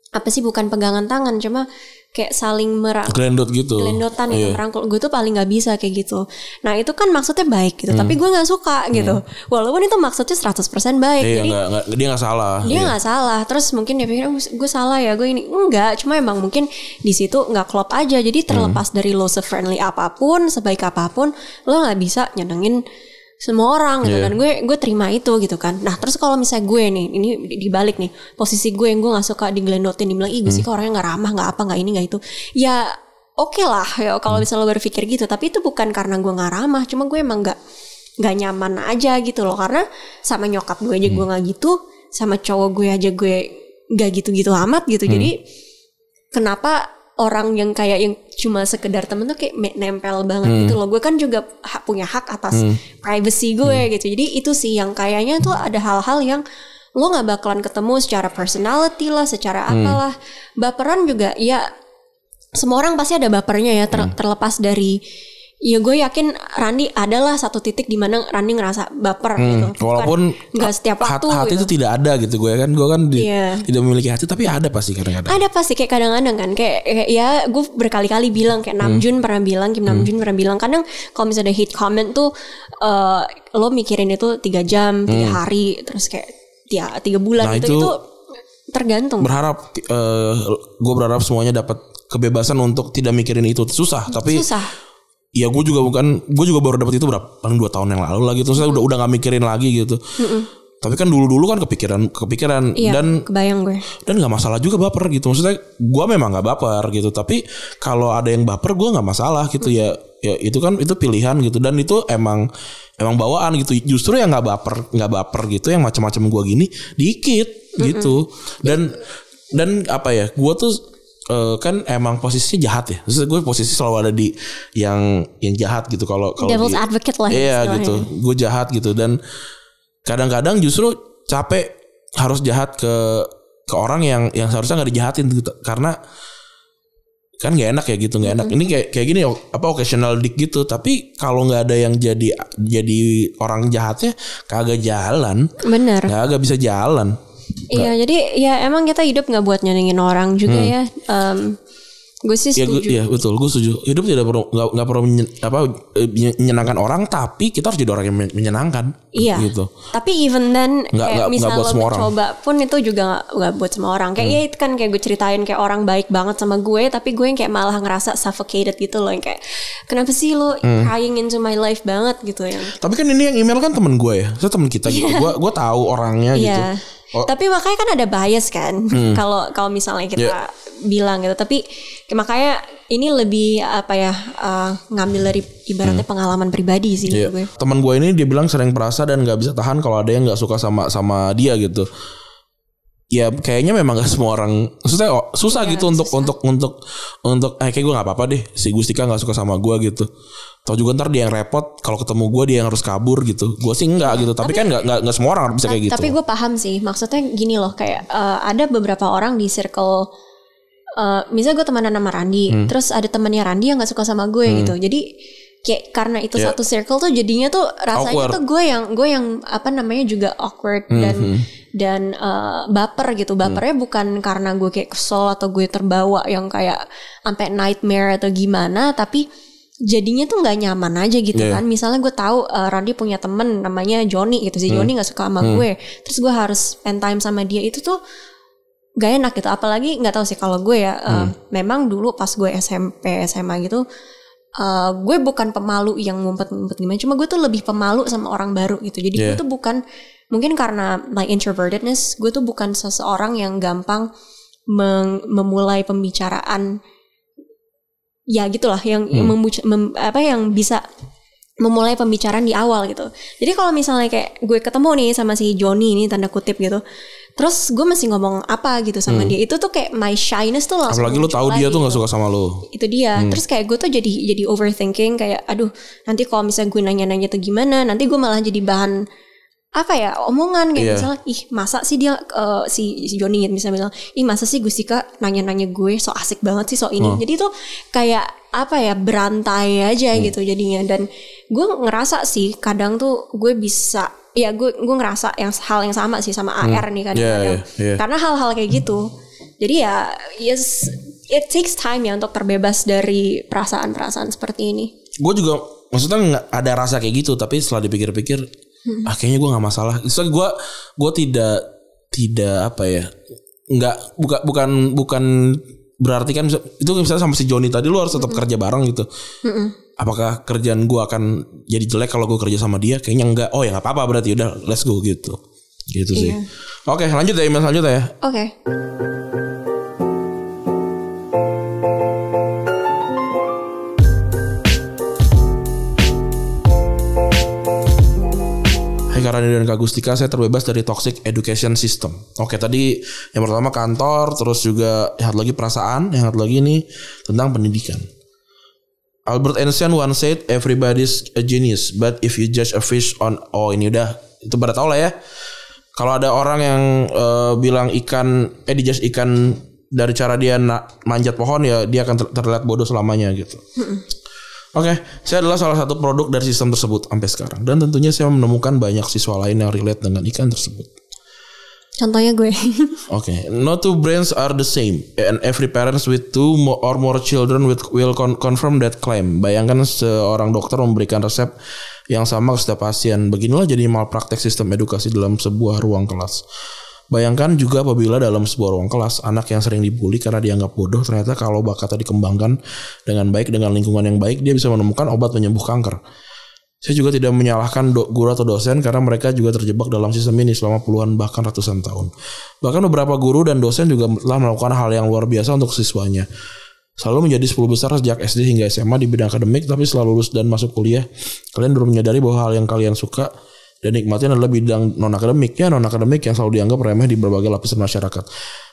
Speaker 2: apa sih bukan pegangan tangan, cuma kayak saling merangkul
Speaker 1: Glendot gitu.
Speaker 2: gelendotan gitu
Speaker 1: Iya.
Speaker 2: merangkul. Gue tuh paling nggak bisa kayak gitu. Nah itu kan maksudnya baik gitu
Speaker 1: Hmm.
Speaker 2: tapi gue nggak suka gitu. Walaupun itu maksudnya 100% baik
Speaker 1: Iya
Speaker 2: jadi
Speaker 1: nggak nggak dia nggak salah.
Speaker 2: Dia
Speaker 1: Iya.
Speaker 2: nggak salah. Terus mungkin dia pikir "Oh, gue salah ya gue ini. Enggak cuma emang mungkin di situ nggak klop aja. Jadi terlepas
Speaker 1: Hmm.
Speaker 2: dari lo se-friendly apa pun sebaik apa pun lo nggak bisa nyenengin semua orang gitu
Speaker 1: Iya.
Speaker 2: kan. Gue gue terima itu gitu kan. Nah terus kalau misalnya gue nih ini di- dibalik nih posisi gue yang gue nggak suka digelendotin dibilang ih gue
Speaker 1: Hmm.
Speaker 2: sih kok orangnya nggak ramah nggak apa nggak ini nggak itu. Ya oke lah ya kalau misalnya lo berpikir gitu. Tapi itu bukan karena gue nggak ramah cuma gue emang nggak nggak nyaman aja gitu loh. Karena sama nyokap gue aja gue nggak gitu sama cowok gue aja gue nggak gitu-gitu amat gitu. Jadi kenapa orang yang kayak yang cuma sekedar temen tuh kayak nempel banget gitu loh. Gue kan juga hak, punya hak atas privacy gue gitu. Jadi itu sih yang kayaknya tuh ada hal-hal yang lo nggak bakalan ketemu secara personality lah secara apalah. Baperan juga ya semua orang pasti ada bapernya ya ter- terlepas dari ya gue yakin Randi adalah satu titik di mana Randi ngerasa baper gitu Bukan-
Speaker 1: walaupun
Speaker 2: nggak setiap waktu
Speaker 1: hati
Speaker 2: gitu.
Speaker 1: itu tidak ada gitu gue kan gue kan di-
Speaker 2: Iya.
Speaker 1: tidak memiliki hati tapi ada pasti kadang-kadang
Speaker 2: ada pasti kayak kadang-kadang kan kayak, kayak ya gue berkali-kali bilang kayak
Speaker 1: Hmm.
Speaker 2: Namjoon pernah bilang Kim Namjoon pernah bilang kadang kalau misalnya hate comment tuh eh, lo mikirin itu tiga jam tiga hari terus kayak ya tiga bulan
Speaker 1: Hmm. Nah,
Speaker 2: gitu
Speaker 1: itu
Speaker 2: itu tergantung
Speaker 1: berharap eh, gue berharap semuanya dapat kebebasan untuk tidak mikirin itu susah tapi
Speaker 2: susah
Speaker 1: ya gue juga bukan gue juga baru dapat itu berapa paling dua tahun yang lalu lah gitu. Saya udah udah nggak mikirin lagi gitu. Tapi kan dulu dulu kan kepikiran kepikiran.
Speaker 2: Iya
Speaker 1: dan
Speaker 2: kebayang gue.
Speaker 1: dan nggak masalah juga baper gitu. Maksudnya gue memang nggak baper gitu. Tapi kalau ada yang baper gue nggak masalah gitu. Ya ya itu kan itu pilihan gitu. Dan itu emang emang bawaan gitu. Justru yang nggak baper nggak baper gitu yang macam-macam gue gini dikit gitu. Dan dan apa ya gue tuh eh, kan emang posisinya jahat ya. Terus gue posisi selalu ada di yang yang jahat gitu kalau kalau
Speaker 2: Devil's
Speaker 1: di-
Speaker 2: advocate lah
Speaker 1: Iya
Speaker 2: istilahnya.
Speaker 1: gitu. Gue jahat gitu dan kadang-kadang justru capek harus jahat ke ke orang yang yang seharusnya nggak dijahatin gitu. Karena kan nggak enak ya gitu nggak enak ini kayak kayak gini apa occasional dick gitu tapi kalau nggak ada yang jadi jadi orang jahatnya kagak jalan
Speaker 2: Bener.
Speaker 1: kagak bisa jalan
Speaker 2: Iya, jadi ya emang kita hidup nggak buat nyenengin orang juga ya. Em, gue sih
Speaker 1: ya
Speaker 2: setuju.
Speaker 1: ya betul gue setuju hidup tidak perlu nggak nggak perlu menyen- apa menyenangkan orang tapi kita harus jadi orang yang men- menyenangkan
Speaker 2: Iya.
Speaker 1: gitu
Speaker 2: Tapi even then
Speaker 1: Nggak-
Speaker 2: kayak
Speaker 1: nggak- nggak
Speaker 2: misalnya
Speaker 1: buat
Speaker 2: lo
Speaker 1: semua orang. Hmm.
Speaker 2: coba pun itu juga nggak nggak buat semua orang. Kayak ya itu kan kayak gue ceritain kayak orang baik banget sama gue, tapi gue yang kayak malah ngerasa suffocated gitu loh yang kayak kenapa sih lo
Speaker 1: Hmm.
Speaker 2: prying into my life banget gitu yang.
Speaker 1: tapi kan ini yang email kan temen gue ya saya temen kita gitu gue gue tahu orangnya gitu
Speaker 2: Iya.
Speaker 1: Oh.
Speaker 2: Tapi makanya kan ada bias kan [LAUGHS] kalau kalau misalnya kita
Speaker 1: Iya.
Speaker 2: bilang gitu. Tapi ya makanya ini lebih apa ya uh, ngambil dari ibaratnya pengalaman pribadi sih
Speaker 1: Hmm. Iya.
Speaker 2: gue.
Speaker 1: Teman gue ini dia bilang sering perasa dan nggak bisa tahan kalau ada yang nggak suka sama sama dia gitu. Ya kayaknya memang gak semua orang maksudnya oh, susah
Speaker 2: Iya,
Speaker 1: gitu untuk untuk untuk untuk eh kayak gue nggak apa-apa deh si Gustika nggak suka sama gue gitu. Tahu juga ntar dia yang repot kalau ketemu gue dia yang harus kabur gitu. Gue sih enggak gitu. Tapi, kan nggak nggak nggak semua orang bisa kayak gitu.
Speaker 2: Tapi gue paham sih, maksudnya gini loh, kayak uh, ada beberapa orang di circle, uh, misalnya gue temenan sama Randi,
Speaker 1: Hmm.
Speaker 2: terus ada temennya Randi yang nggak suka sama gue gitu, jadi kayak karena itu
Speaker 1: Ya.
Speaker 2: satu circle tuh jadinya tuh rasanya
Speaker 1: Awkward.
Speaker 2: tuh gue yang gue yang apa namanya juga awkward dan
Speaker 1: Hmm,
Speaker 2: dan uh, baper gitu, bapernya bukan karena gue kayak kesel atau gue terbawa yang kayak sampai nightmare atau gimana, tapi jadinya tuh nggak nyaman aja gitu
Speaker 1: Iya.
Speaker 2: kan misalnya gue tahu uh, Randy punya temen namanya Johnny gitu
Speaker 1: Hmm.
Speaker 2: si Johnny nggak suka sama gue terus gue harus spend time sama dia itu tuh gak enak gitu apalagi nggak tahu sih kalau gue ya uh,
Speaker 1: Hmm.
Speaker 2: memang dulu pas gue SMP SMA gitu uh, gue bukan pemalu yang ngumpet-ngumpet gimana cuma gue tuh lebih pemalu sama orang baru gitu jadi gue
Speaker 1: Yeah.
Speaker 2: tuh bukan mungkin karena my introvertedness gue tuh bukan seseorang yang gampang memulai pembicaraan ya gitulah yang membuca- mem- apa yang bisa memulai pembicaraan di awal gitu. Jadi kalau misalnya kayak gue ketemu nih sama si Johnny ini tanda kutip gitu. Terus gue masih ngomong apa gitu sama dia. Itu tuh kayak my shyness tuh langsung
Speaker 1: Apalagi lu tahu dia tuh nggak
Speaker 2: gitu.
Speaker 1: suka sama lu.
Speaker 2: Itu dia. Terus kayak gue tuh jadi jadi overthinking kayak aduh, nanti kalau misalnya gue nanya-nanya tuh gimana, nanti gue malah jadi bahan apa ya omongan kayak
Speaker 1: Iya.
Speaker 2: misalnya ih masa sih dia eh, si, si Johnny gitu misalnya bilang ih masa sih Gustika nanya-nanya gue so asik banget sih so ini jadi tuh kayak apa ya berantai aja
Speaker 1: Hmm.
Speaker 2: gitu jadinya dan gue ngerasa sih kadang tuh gue bisa ya gue gue ngerasa yang hal yang sama sih sama AR nih
Speaker 1: Iya,
Speaker 2: kadang-kadang
Speaker 1: iya, iya.
Speaker 2: karena hal-hal kayak gitu jadi ya yes it takes time ya untuk terbebas dari perasaan-perasaan seperti ini
Speaker 1: gue juga maksudnya nggak ada rasa kayak gitu tapi setelah dipikir-pikir ah kayaknya gue nggak masalah. Soalnya gue gue tidak tidak apa ya nggak bukan bukan bukan berarti kan itu misalnya sama si Joni tadi lu harus tetap kerja bareng gitu. Apakah kerjaan gue akan jadi jelek kalau gue kerja sama dia? Kayaknya enggak oh ya nggak apa-apa berarti udah let's go gitu. Gitu sih.
Speaker 2: Iya.
Speaker 1: oke lanjut ya email selanjutnya ya.
Speaker 2: Oke
Speaker 1: Hai Karani dan Kak Gustika, saya terbebas dari toxic education system. Oke, tadi yang pertama kantor, terus juga yang satu lagi perasaan, yang satu lagi ini tentang pendidikan. Albert Einstein once said, everybody's a genius, but if you judge a fish on, oh ini udah, itu pada tau lah ya. Kalau ada orang yang eh, bilang ikan, eh dijudge ikan dari cara dia na- manjat pohon ya dia akan ter- terlihat bodoh selamanya gitu. Oke, saya adalah salah satu produk dari sistem tersebut sampai sekarang dan tentunya saya menemukan banyak siswa lain yang relate dengan ikan tersebut.
Speaker 2: contohnya gue [LAUGHS]
Speaker 1: Oke, no two brains are the same and every parents with two or more children with will con- confirm that claim. Bayangkan seorang dokter memberikan resep yang sama ke setiap pasien. Beginilah jadi malpraktek sistem edukasi dalam sebuah ruang kelas. Bayangkan juga apabila dalam sebuah ruang kelas anak yang sering dibully karena dianggap bodoh ternyata kalau bakatnya dikembangkan dengan baik dengan lingkungan yang baik dia bisa menemukan obat penyembuh kanker. Saya juga tidak menyalahkan do- guru atau dosen karena mereka juga terjebak dalam sistem ini selama puluhan bahkan ratusan tahun. Bahkan beberapa guru dan dosen juga telah melakukan hal yang luar biasa untuk siswanya. Selalu menjadi 10 besar sejak SD hingga SMA di bidang akademik tapi setelah lulus dan masuk kuliah kalian baru menyadari bahwa hal yang kalian suka dan nikmatin adalah bidang non akademik ya non akademik yang selalu dianggap remeh di berbagai lapisan masyarakat.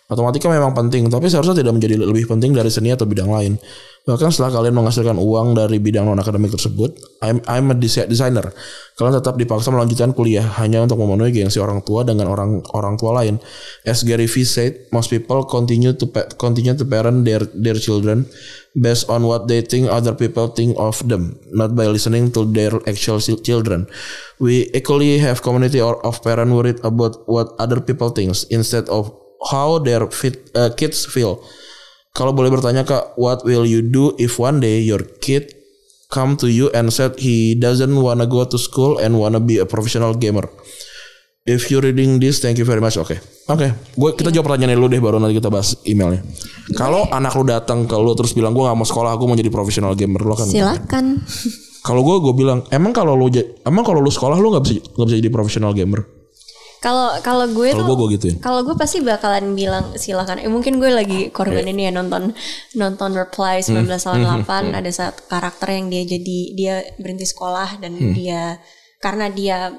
Speaker 1: Matematika memang penting, tapi seharusnya tidak menjadi lebih penting dari seni atau bidang lain. Bahkan setelah kalian menghasilkan uang dari bidang non akademik tersebut, I'm, I'm a desi- designer. Kalian tetap dipaksa melanjutkan kuliah hanya untuk memenuhi gengsi orang tua dengan orang orang tua lain. As Gary Vee said, most people continue to continue to parent their their children based on what they think other people think of them, not by listening to their actual children. We equally have community or of parents worried about what other people thinks instead of how their fit, uh, kids feel. Kalau boleh bertanya kak, what will you do if one day your kid come to you and said he doesn't wanna go to school and wanna be a professional gamer? If you reading this, thank you very much. Oke, oke. Gue kita jawab pertanyaan lu deh, baru nanti kita bahas emailnya. Kalau anak lu datang ke lu terus bilang gue nggak mau sekolah, aku mau jadi professional gamer, lo kan?
Speaker 2: Silakan. [LAUGHS]
Speaker 1: Kalau gue, gue bilang, emang kalau lu, emang kalau lu sekolah lu nggak bisa nggak bisa jadi professional gamer?
Speaker 2: Kalau kalau gue
Speaker 1: Kalau
Speaker 2: tuh
Speaker 1: gue, gue gituin.
Speaker 2: Kalau gue pasti bakalan bilang silakan. Eh, mungkin gue lagi korban
Speaker 1: Iya.
Speaker 2: ini ya nonton nonton Reply
Speaker 1: Hmm.
Speaker 2: 1998 ada satu karakter yang dia jadi dia berhenti sekolah dan
Speaker 1: Hmm.
Speaker 2: dia karena dia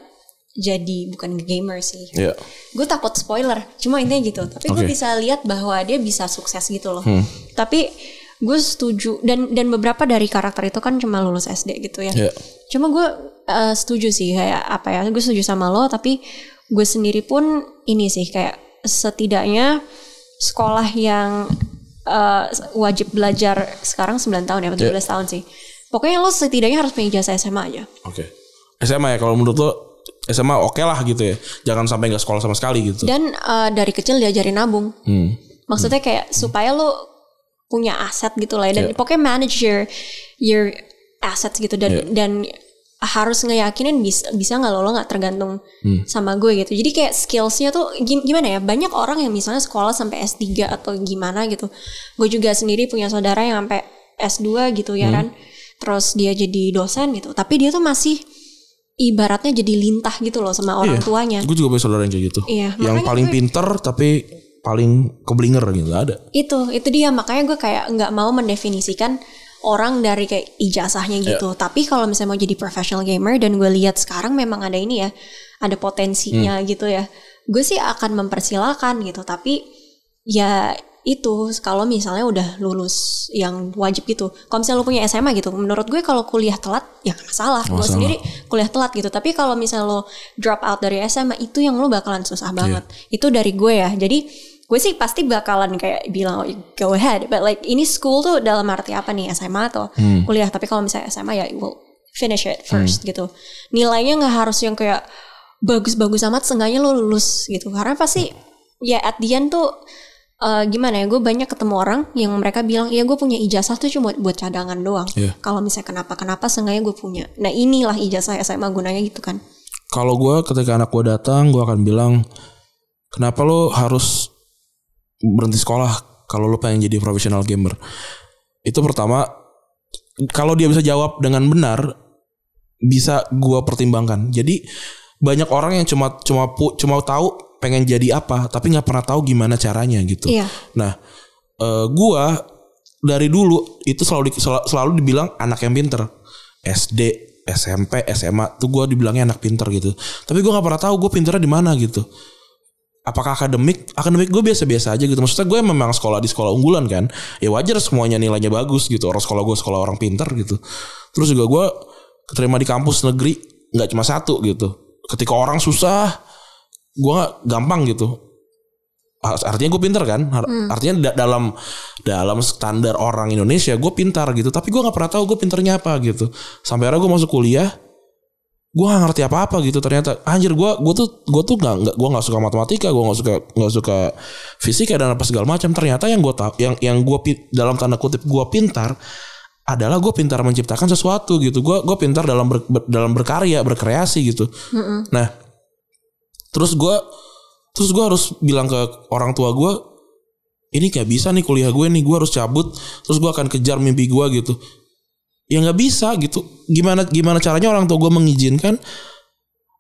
Speaker 2: jadi bukan gamer sih.
Speaker 1: Iya.
Speaker 2: Gue takut spoiler, cuma intinya gitu. Tapi gue
Speaker 1: Oke.
Speaker 2: bisa lihat bahwa dia bisa sukses gitu loh.
Speaker 1: Hmm.
Speaker 2: Tapi gue setuju dan dan beberapa dari karakter itu kan cuma lulus SD gitu ya.
Speaker 1: Iya.
Speaker 2: Cuma gue eh, setuju sih kayak apa ya? Gue setuju sama lo, tapi gue sendiri pun ini sih kayak setidaknya sekolah yang eh, wajib belajar sekarang 9 tahun ya, 17 tahun sih. Pokoknya lo setidaknya harus punya ijazah SMA aja.
Speaker 1: Oke. SMA ya kalau menurut lo SMA oke lah gitu ya. Jangan sampai nggak sekolah sama sekali gitu.
Speaker 2: Dan eh, dari kecil diajarin nabung.
Speaker 1: Hmm.
Speaker 2: Maksudnya kayak supaya lo punya aset gitu lah ya. dan
Speaker 1: Iya.
Speaker 2: pokoknya manage your your assets gitu dan
Speaker 1: Iya.
Speaker 2: dan harus ngeyakinin bisa bisa nggak lo lo nggak tergantung
Speaker 1: Hmm.
Speaker 2: sama gue gitu. Jadi kayak skillsnya tuh gim- gimana ya? Banyak orang yang misalnya sekolah sampai S3 atau gimana gitu. Gue juga sendiri punya saudara yang sampai S2 gitu
Speaker 1: Hmm.
Speaker 2: ya kan. Terus dia jadi dosen gitu. Tapi dia tuh masih ibaratnya jadi lintah gitu loh sama orang
Speaker 1: Iya.
Speaker 2: tuanya.
Speaker 1: Gue juga punya saudara yang kayak gitu.
Speaker 2: Iya,
Speaker 1: Yang paling
Speaker 2: gue-
Speaker 1: pinter tapi paling keblinger gitu Gak ada.
Speaker 2: itu itu dia makanya gue kayak nggak mau mendefinisikan orang dari kayak ijazahnya gitu tapi kalau misalnya mau jadi professional gamer dan gue lihat sekarang memang ada ini ya ada potensinya gitu ya gue sih akan mempersilahkan gitu tapi ya itu kalau misalnya udah lulus yang wajib gitu. Kalau misalnya lo punya SMA gitu menurut gue kalau kuliah telat ya nggak masalah. Gue sendiri kuliah telat gitu. Tapi kalau misalnya lo drop out dari SMA itu yang lo bakalan susah banget. Itu dari gue ya. Jadi gue sih pasti bakalan kayak bilang "Oh, go ahead. But like ini school tuh dalam arti apa nih? SMA atau kuliah? Tapi kalau misalnya SMA ya will finish it first gitu. Nilainya nggak harus yang kayak bagus-bagus amat seenggaknya lo lulus gitu. Karena pasti ya at the end tuh eh, gimana ya gue banyak ketemu orang yang mereka bilang ya gue punya ijazah tuh cuma buat cadangan doang
Speaker 1: Iya.
Speaker 2: kalau misalnya kenapa kenapa seenggaknya gue punya nah inilah ijazah SMA gunanya gitu kan
Speaker 1: Kalau gue ketika anak gue datang, gue akan bilang, kenapa lo harus berhenti sekolah kalau lo pengen jadi profesional gamer? Itu pertama, kalau dia bisa jawab dengan benar, bisa gue pertimbangkan. Jadi banyak orang yang cuma cuma pu- cuma tahu pengen jadi apa, tapi nggak pernah tahu gimana caranya gitu.
Speaker 2: Iya.
Speaker 1: Nah, eh, gua dari dulu itu selalu di- sel- selalu dibilang anak yang pinter. SD, SMP, SMA tuh gua dibilangnya anak pinter gitu. Tapi gua nggak pernah tahu gue pinternya di mana gitu. Apakah akademik? Akademik gue biasa-biasa aja gitu. Maksudnya gue memang sekolah di sekolah unggulan kan. Ya wajar semuanya nilainya bagus gitu. Orang sekolah gue sekolah orang pinter gitu. Terus juga gue keterima di kampus negeri nggak cuma satu gitu. Ketika orang susah, gue gampang gitu. Art- Artinya gue pinter kan. Ar- Artinya da- dalam dalam standar orang Indonesia gue pintar gitu. Tapi gue nggak pernah tahu gue pinternya apa gitu. Sampai akhirnya gue masuk kuliah, gue gak ngerti apa-apa gitu ternyata anjir gue gue tuh gue tuh nggak nggak gue nggak suka matematika gue nggak suka nggak suka fisika dan apa segala macam ternyata yang gue tahu yang yang gue dalam tanda kutip gue pintar adalah gue pintar menciptakan sesuatu gitu gue gue pintar dalam ber- ber- dalam berkarya berkreasi gitu nah terus gue terus gue harus bilang ke orang tua gue ini gak bisa nih kuliah gue nih gue harus cabut. Terus gue akan kejar mimpi gue gitu. Ya nggak bisa gitu. Gimana gimana caranya orang tua gue mengizinkan?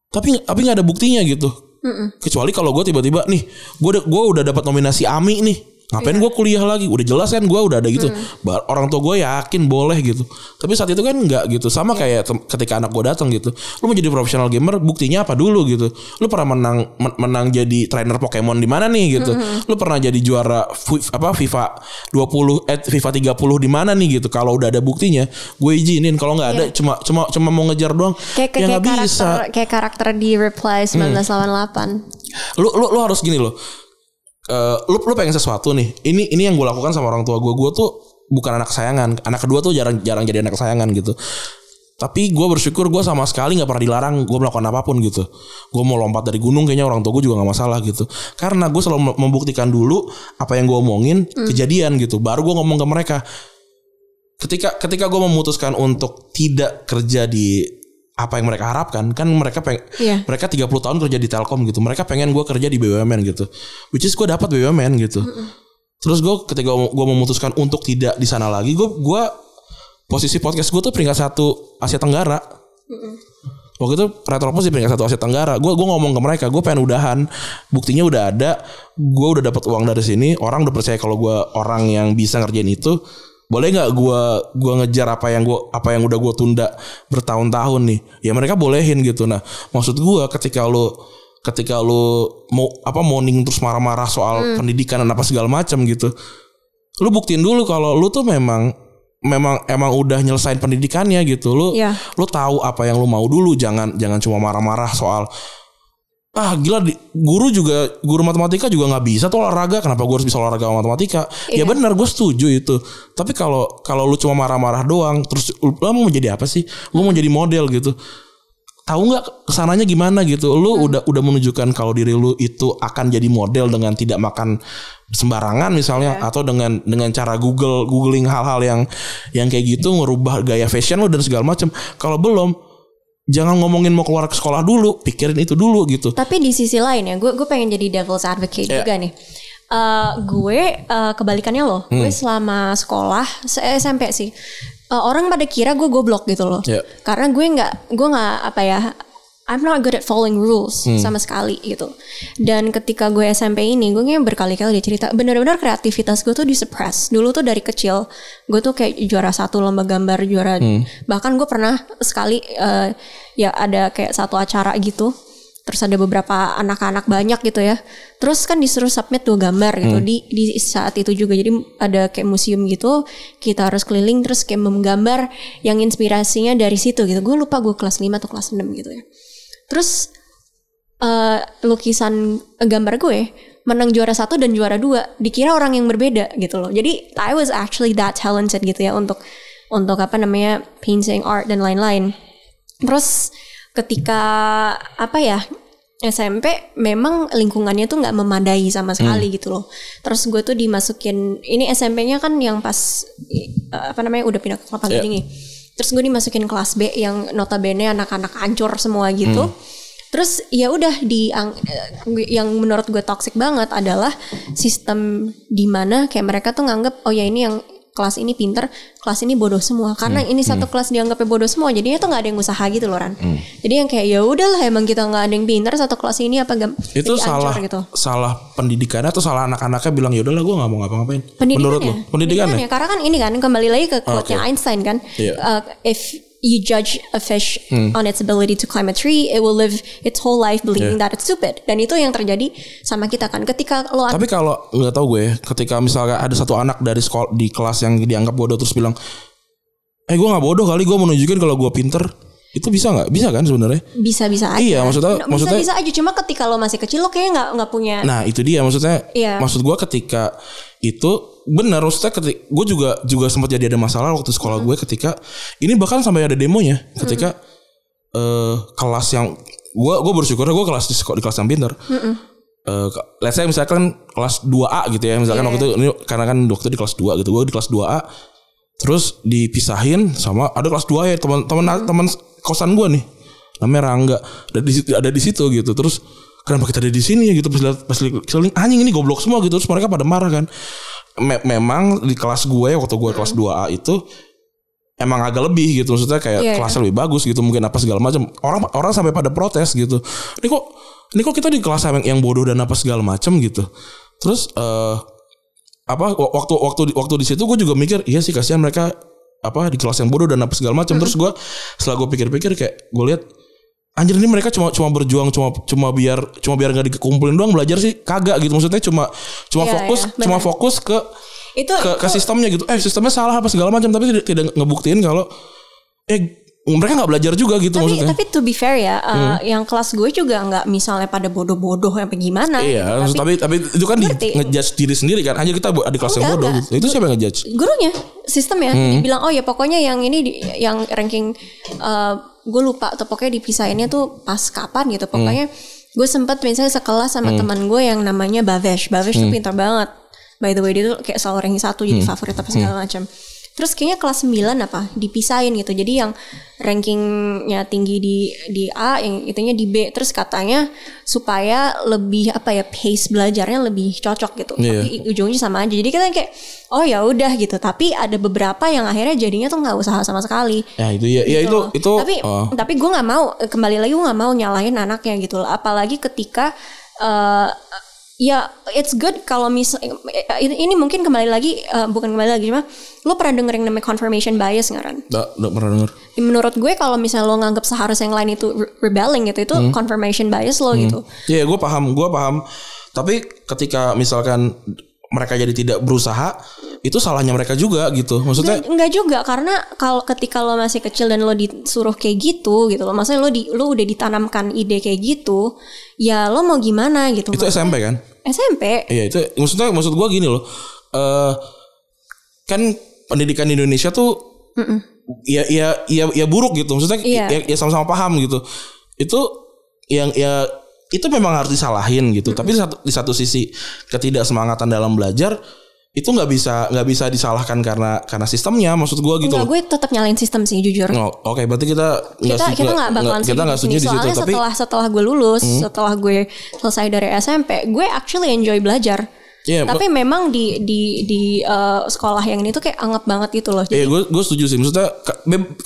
Speaker 1: Tapi tapi nggak ada buktinya gitu.
Speaker 2: Mm-mm.
Speaker 1: kecuali kalau gue tiba-tiba nih gue udah gue udah dapat nominasi AMI nih Ngapain gue kuliah lagi? Udah jelas kan gue udah ada gitu. Ba- Orang tua gue yakin boleh gitu. Tapi saat itu kan nggak gitu. Sama kayak tem- ketika anak gue datang gitu. Lu mau jadi profesional gamer, buktinya apa dulu gitu? Lu pernah menang men- menang jadi trainer Pokemon di mana nih gitu? Lu pernah jadi juara apa FIFA 20 eh FIFA 30 di mana nih gitu? Kalau udah ada buktinya, gue izinin. Kalau nggak ada cuma cuma cuma mau ngejar doang,
Speaker 2: Kayak kayak,
Speaker 1: ya
Speaker 2: kayak karakter
Speaker 1: bisa.
Speaker 2: kayak karakter di Reply 1988.
Speaker 1: lu lu lu harus gini loh Eh, lu lu pengen sesuatu nih. Ini ini yang gue lakukan sama orang tua gue gue tuh bukan anak kesayangan. Anak kedua tuh jarang jarang jadi anak kesayangan gitu. Tapi gue bersyukur gue sama sekali nggak pernah dilarang gue melakukan apa pun gitu. Gue mau lompat dari gunung kayaknya orang tua gue juga nggak masalah gitu. Karena gue selalu mem- membuktikan dulu apa yang gue omongin kejadian gitu. Baru gue ngomong ke mereka. Ketika ketika gue memutuskan untuk tidak kerja di apa yang mereka harapkan kan mereka peng
Speaker 2: Iya.
Speaker 1: mereka 30 tahun kerja di Telkom gitu. Mereka pengen gue kerja di BUMN gitu. Which is gue dapat BUMN gitu. Terus gue ketika gue memutuskan untuk tidak di sana lagi gue gue posisi podcast gue tuh peringkat satu Asia Tenggara. Waktu itu Retropos di peringkat satu Asia Tenggara. Gue gue ngomong ke mereka gue pengen udahan. Buktinya udah ada. Gue udah dapat uang dari sini. Orang udah percaya kalau gue orang yang bisa ngerjain itu boleh nggak gue gua ngejar apa yang gue apa yang udah gue tunda bertahun-tahun nih? Ya mereka bolehin gitu. Nah maksud gue ketika lu ketika lu mau apa morning terus marah-marah soal pendidikan dan apa segala macam gitu lu buktiin dulu kalau lu tuh memang memang emang udah nyelesain pendidikannya gitu. Lu
Speaker 2: Iya.
Speaker 1: lu tahu apa yang lu mau dulu. Jangan jangan cuma marah-marah soal ah gila di, guru juga guru matematika juga nggak bisa tuh olahraga. Kenapa gue harus bisa olahraga sama matematika? Ya benar gue setuju itu. Tapi kalau kalau lu cuma marah-marah doang terus lu, lu mau jadi apa sih? Lu mau jadi model gitu. Tahu nggak ke sananya gimana gitu? Lu udah udah menunjukkan kalau diri lu itu akan jadi model dengan tidak makan sembarangan misalnya atau dengan dengan cara Google googling hal-hal yang yang kayak gitu ngerubah gaya fashion lu dan segala macam kalau belum jangan ngomongin mau keluar ke sekolah dulu pikirin itu dulu gitu
Speaker 2: Tapi di sisi lain ya, gue gue pengen jadi devil's advocate
Speaker 1: Iya.
Speaker 2: juga nih. Eh, gue eh, kebalikannya loh, gue
Speaker 1: Hmm.
Speaker 2: selama sekolah se- SMP sih eh, orang pada kira gue goblok gitu loh,
Speaker 1: Iya.
Speaker 2: karena gue nggak gue nggak apa ya, I'm not good at following rules
Speaker 1: Hmm.
Speaker 2: sama sekali gitu. Dan ketika gue SMP ini, gue kayaknya berkali-kali dia cerita, benar-benar kreativitas gue tuh disuppress. Dulu tuh dari kecil, gue tuh kayak juara satu lomba gambar, juara bahkan gue pernah sekali eh, ya ada kayak satu acara gitu terus ada beberapa anak-anak banyak gitu ya terus kan disuruh submit dua gambar gitu di di saat itu juga jadi ada kayak museum gitu kita harus keliling terus kayak menggambar yang inspirasinya dari situ gitu gue lupa gue kelas 5 atau kelas 6 gitu ya terus eh, lukisan gambar gue menang juara satu dan juara dua dikira orang yang berbeda gitu loh. Jadi I was actually that talented gitu ya untuk untuk apa namanya painting art dan lain-lain. Terus ketika apa ya SMP memang lingkungannya tuh nggak memadai sama sekali gitu loh. Terus gue tuh dimasukin ini SMP-nya kan yang pas apa namanya udah pindah ke kelapa
Speaker 1: Iya.
Speaker 2: gading nih terus gue dimasukin kelas B yang notabene anak-anak hancur semua gitu. Terus ya udah di eh, yang menurut gue toxic banget adalah sistem di mana kayak mereka tuh nganggep oh ya ini yang kelas ini pinter, kelas ini bodoh semua. Karena
Speaker 1: Hmm,
Speaker 2: ini satu kelas dianggapnya bodoh semua, jadinya tuh nggak ada yang usaha gitu loh Ran. Jadi yang kayak ya udahlah emang kita nggak ada yang pinter satu kelas ini apa gam
Speaker 1: itu salah
Speaker 2: gitu.
Speaker 1: salah pendidikannya atau salah anak-anaknya bilang ya udahlah gue nggak mau ngapa-ngapain menurut lu pendidikannya
Speaker 2: Pendidikannya. Karena kan ini kan kembali lagi ke quote-nya Einstein kan.
Speaker 1: Iya.
Speaker 2: Uh, if you judge a fish
Speaker 1: Hmm.
Speaker 2: on its ability to climb a tree, it will live its whole life believing
Speaker 1: Iya.
Speaker 2: that it's stupid. Dan itu yang terjadi sama kita kan. Ketika lo
Speaker 1: Tapi kalau nggak tahu gue, ketika misalnya ada satu anak dari sekolah di kelas yang dianggap bodoh terus bilang, eh gue nggak bodoh kali, gue mau nunjukin kalau gue pinter, itu bisa nggak? Bisa kan sebenarnya?
Speaker 2: bisa-bisa aja.
Speaker 1: Iya, maksudnya-
Speaker 2: bisa
Speaker 1: maksudnya-
Speaker 2: bisa aja. Cuma ketika lo masih kecil lo kayaknya nggak nggak punya.
Speaker 1: Nah itu dia maksudnya.
Speaker 2: Iya.
Speaker 1: Maksud gue ketika itu benar maksudnya ketika gue juga juga sempat jadi ada masalah waktu sekolah gue ketika ini bahkan sampai ada demonya ketika eh kelas yang gue gue bersyukur gue kelas di sekolah di kelas yang. Eh, ke- let's say misalkan kelas 2A gitu ya misalkan
Speaker 2: Iya.
Speaker 1: waktu itu ini karena kan dokter di kelas 2 gitu gue di kelas 2A terus dipisahin sama ada kelas 2 ya teman-teman teman kosan gue nih namanya Rangga ada di situ ada di situ gitu terus kenapa kita ada di sini ya gitu? Pas lihat pas lihat anjing ini goblok semua gitu. Terus mereka pada marah kan. Me- memang di kelas gue waktu gue kelas 2A itu emang agak lebih gitu. Maksudnya kayak
Speaker 2: iya.
Speaker 1: kelasnya lebih bagus gitu. Mungkin apa segala macam. Orang orang sampai pada protes gitu. Ini kok ini kok kita di kelas yang, yang bodoh dan apa segala macam gitu. Terus eh apa wa- waktu waktu waktu di situ gue juga mikir iya sih kasihan mereka apa di kelas yang bodoh dan apa segala macam. Terus gue setelah gue pikir-pikir kayak gue lihat anjir ini mereka cuma cuma berjuang cuma cuma biar cuma biar nggak dikumpulin doang belajar sih. Kagak gitu maksudnya cuma cuma
Speaker 2: Iya,
Speaker 1: fokus
Speaker 2: iya,
Speaker 1: cuma fokus ke
Speaker 2: Itu
Speaker 1: ke, ke sistemnya gitu. Eh sistemnya salah apa segala macam tapi tidak, tidak ngebuktiin kalau eh mereka nggak belajar juga gitu
Speaker 2: tapi
Speaker 1: maksudnya
Speaker 2: tapi to be fair ya, uh, yang kelas gue juga nggak misalnya pada bodoh-bodoh apa gimana.
Speaker 1: Iya,
Speaker 2: gitu.
Speaker 1: tapi, tapi itu kan di, ngejudge diri sendiri kan. Hanya kita di kelas yang
Speaker 2: Enggak,
Speaker 1: bodoh
Speaker 2: enggak.
Speaker 1: gitu. Itu siapa yang ngejudge?
Speaker 2: gurunya sistem ya
Speaker 1: Hmm.
Speaker 2: dibilang oh ya pokoknya yang ini di, yang ranking uh, gue lupa atau pokoknya dipisahinnya tuh pas kapan gitu pokoknya gue sempat misalnya sekelas sama
Speaker 1: Hmm.
Speaker 2: teman gue yang namanya Bavesh Bavesh tuh pintar banget by the way dia tuh kayak selalu ranking satu
Speaker 1: Hmm.
Speaker 2: jadi favorit apa segala macam terus kayaknya kelas 9 apa dipisahin gitu. Jadi yang rankingnya tinggi di di A yang itunya di B. Terus katanya supaya lebih apa ya pace belajarnya lebih cocok gitu.
Speaker 1: Iya.
Speaker 2: tapi ujungnya sama aja. Jadi kita kayak oh ya udah gitu. Tapi ada beberapa yang akhirnya jadinya tuh nggak usaha sama sekali.
Speaker 1: Ya itu ya, ya itu
Speaker 2: gitu.
Speaker 1: itu
Speaker 2: tapi
Speaker 1: oh.
Speaker 2: tapi gue nggak mau kembali lagi gue nggak mau nyalahin anaknya gitu loh. Apalagi ketika eh, ya it's good kalau misal ini, mungkin kembali lagi eh, bukan kembali lagi cuma lo pernah denger yang namanya confirmation bias nggak Ran?
Speaker 1: Nggak- nggak pernah denger.
Speaker 2: Menurut gue kalau misalnya lo nganggap seharusnya yang lain itu re- rebelling gitu itu
Speaker 1: Hmm.
Speaker 2: confirmation bias lo gitu.
Speaker 1: Iya, gue paham, gue paham. Tapi ketika misalkan mereka jadi tidak berusaha, itu salahnya mereka juga gitu. Maksudnya
Speaker 2: Enggak juga karena kalau ketika lo masih kecil dan lo disuruh kayak gitu gitu loh. Maksudnya lo di lo udah ditanamkan ide kayak gitu, ya lo mau gimana gitu.
Speaker 1: itu SMP kan?
Speaker 2: SMP.
Speaker 1: Iya itu maksudnya maksud gue gini loh. Eh kan pendidikan di Indonesia tuh ya ya ya ya buruk gitu. Maksudnya
Speaker 2: Iya.
Speaker 1: ya, ya sama-sama paham gitu. Itu yang ya itu memang harus disalahin gitu. Tapi di satu, di satu sisi ketidaksemangatan dalam belajar itu nggak bisa nggak bisa disalahkan karena karena sistemnya. Maksud gue gitu.
Speaker 2: Enggak, gue tetap nyalain sistem sih jujur.
Speaker 1: Oh, Oke, berarti kita
Speaker 2: kita kita nggak bakalan
Speaker 1: kita nggak
Speaker 2: setuju
Speaker 1: di situ.
Speaker 2: soalnya
Speaker 1: Tapi Hmm.
Speaker 2: setelah setelah gue lulus setelah gue selesai dari SMP gue actually enjoy belajar
Speaker 1: Iya,
Speaker 2: tapi memang di di di uh, sekolah yang ini tuh kayak anget banget gitu loh
Speaker 1: Iya,
Speaker 2: jadi
Speaker 1: gue gue setuju sih. Maksudnya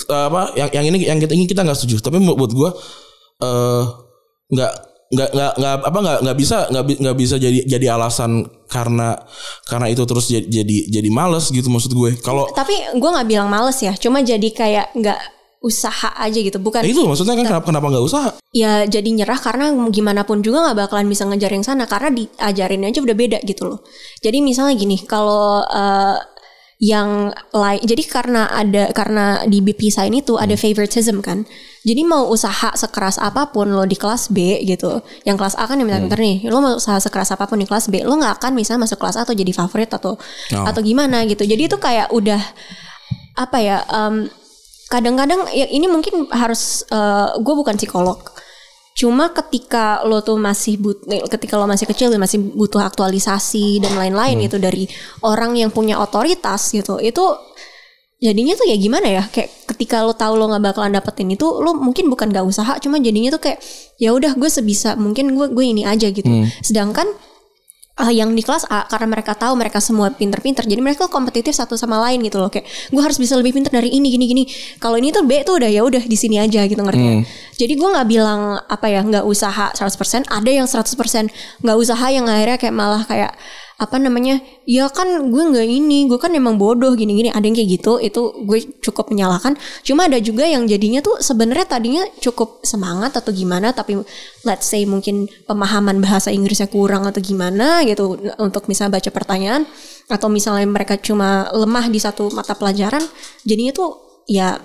Speaker 1: apa yang yang ini yang kita ini kita nggak setuju. Tapi buat gue eh nggak nggak nggak nggak apa nggak nggak bisa nggak nggak bisa jadi jadi alasan karena karena itu terus jadi jadi, jadi males gitu maksud gue. Kalau
Speaker 2: tapi gue nggak bilang males ya cuma jadi kayak nggak usaha aja gitu bukan
Speaker 1: eh, itu maksudnya kan kenapa kenapa nggak usaha?
Speaker 2: ya jadi nyerah karena gimana pun juga nggak bakalan bisa ngejar yang sana karena diajarin aja udah beda gitu loh. Jadi misalnya gini, kalau eh, yang lain, jadi karena ada karena di BP sign itu ada favoritism kan. Jadi mau usaha sekeras apa pun lo di kelas B gitu, yang kelas A kan yang pintar-pintar nih, lo mau usaha sekeras apa pun di kelas B, lo nggak akan misalnya masuk kelas A atau jadi favorit atau
Speaker 1: Oh.
Speaker 2: atau gimana gitu. Jadi itu kayak udah apa ya? em, kadang-kadang ya ini mungkin harus gue bukan psikolog cuma ketika lo tuh masih but ketika lo masih kecil masih butuh aktualisasi dan lain-lain gitu dari orang yang punya otoritas gitu itu jadinya tuh ya gimana ya? Kayak ketika lo tahu lo nggak bakalan dapetin itu lo mungkin bukan gak usaha cuma jadinya tuh kayak ya udah gue sebisa mungkin gue gue ini aja gitu. Sedangkan ah, yang di kelas A karena mereka tahu mereka semua pinter-pinter jadi mereka kompetitif satu sama lain gitu loh. Kayak gue harus bisa lebih pinter dari ini gini gini. Kalau ini tuh B tuh udah ya udah di sini aja gitu ngerti ya? jadi gue nggak bilang apa ya nggak usaha 100% ada yang 100% nggak usaha yang akhirnya kayak malah kayak apa namanya ya kan gue nggak ini gue kan emang bodoh gini gini ada yang kayak gitu itu gue cukup menyalahkan. Cuma ada juga yang jadinya tuh sebenarnya tadinya cukup semangat atau gimana tapi let's say mungkin pemahaman bahasa Inggrisnya kurang atau gimana gitu untuk misalnya baca pertanyaan atau misalnya mereka cuma lemah di satu mata pelajaran jadinya tuh ya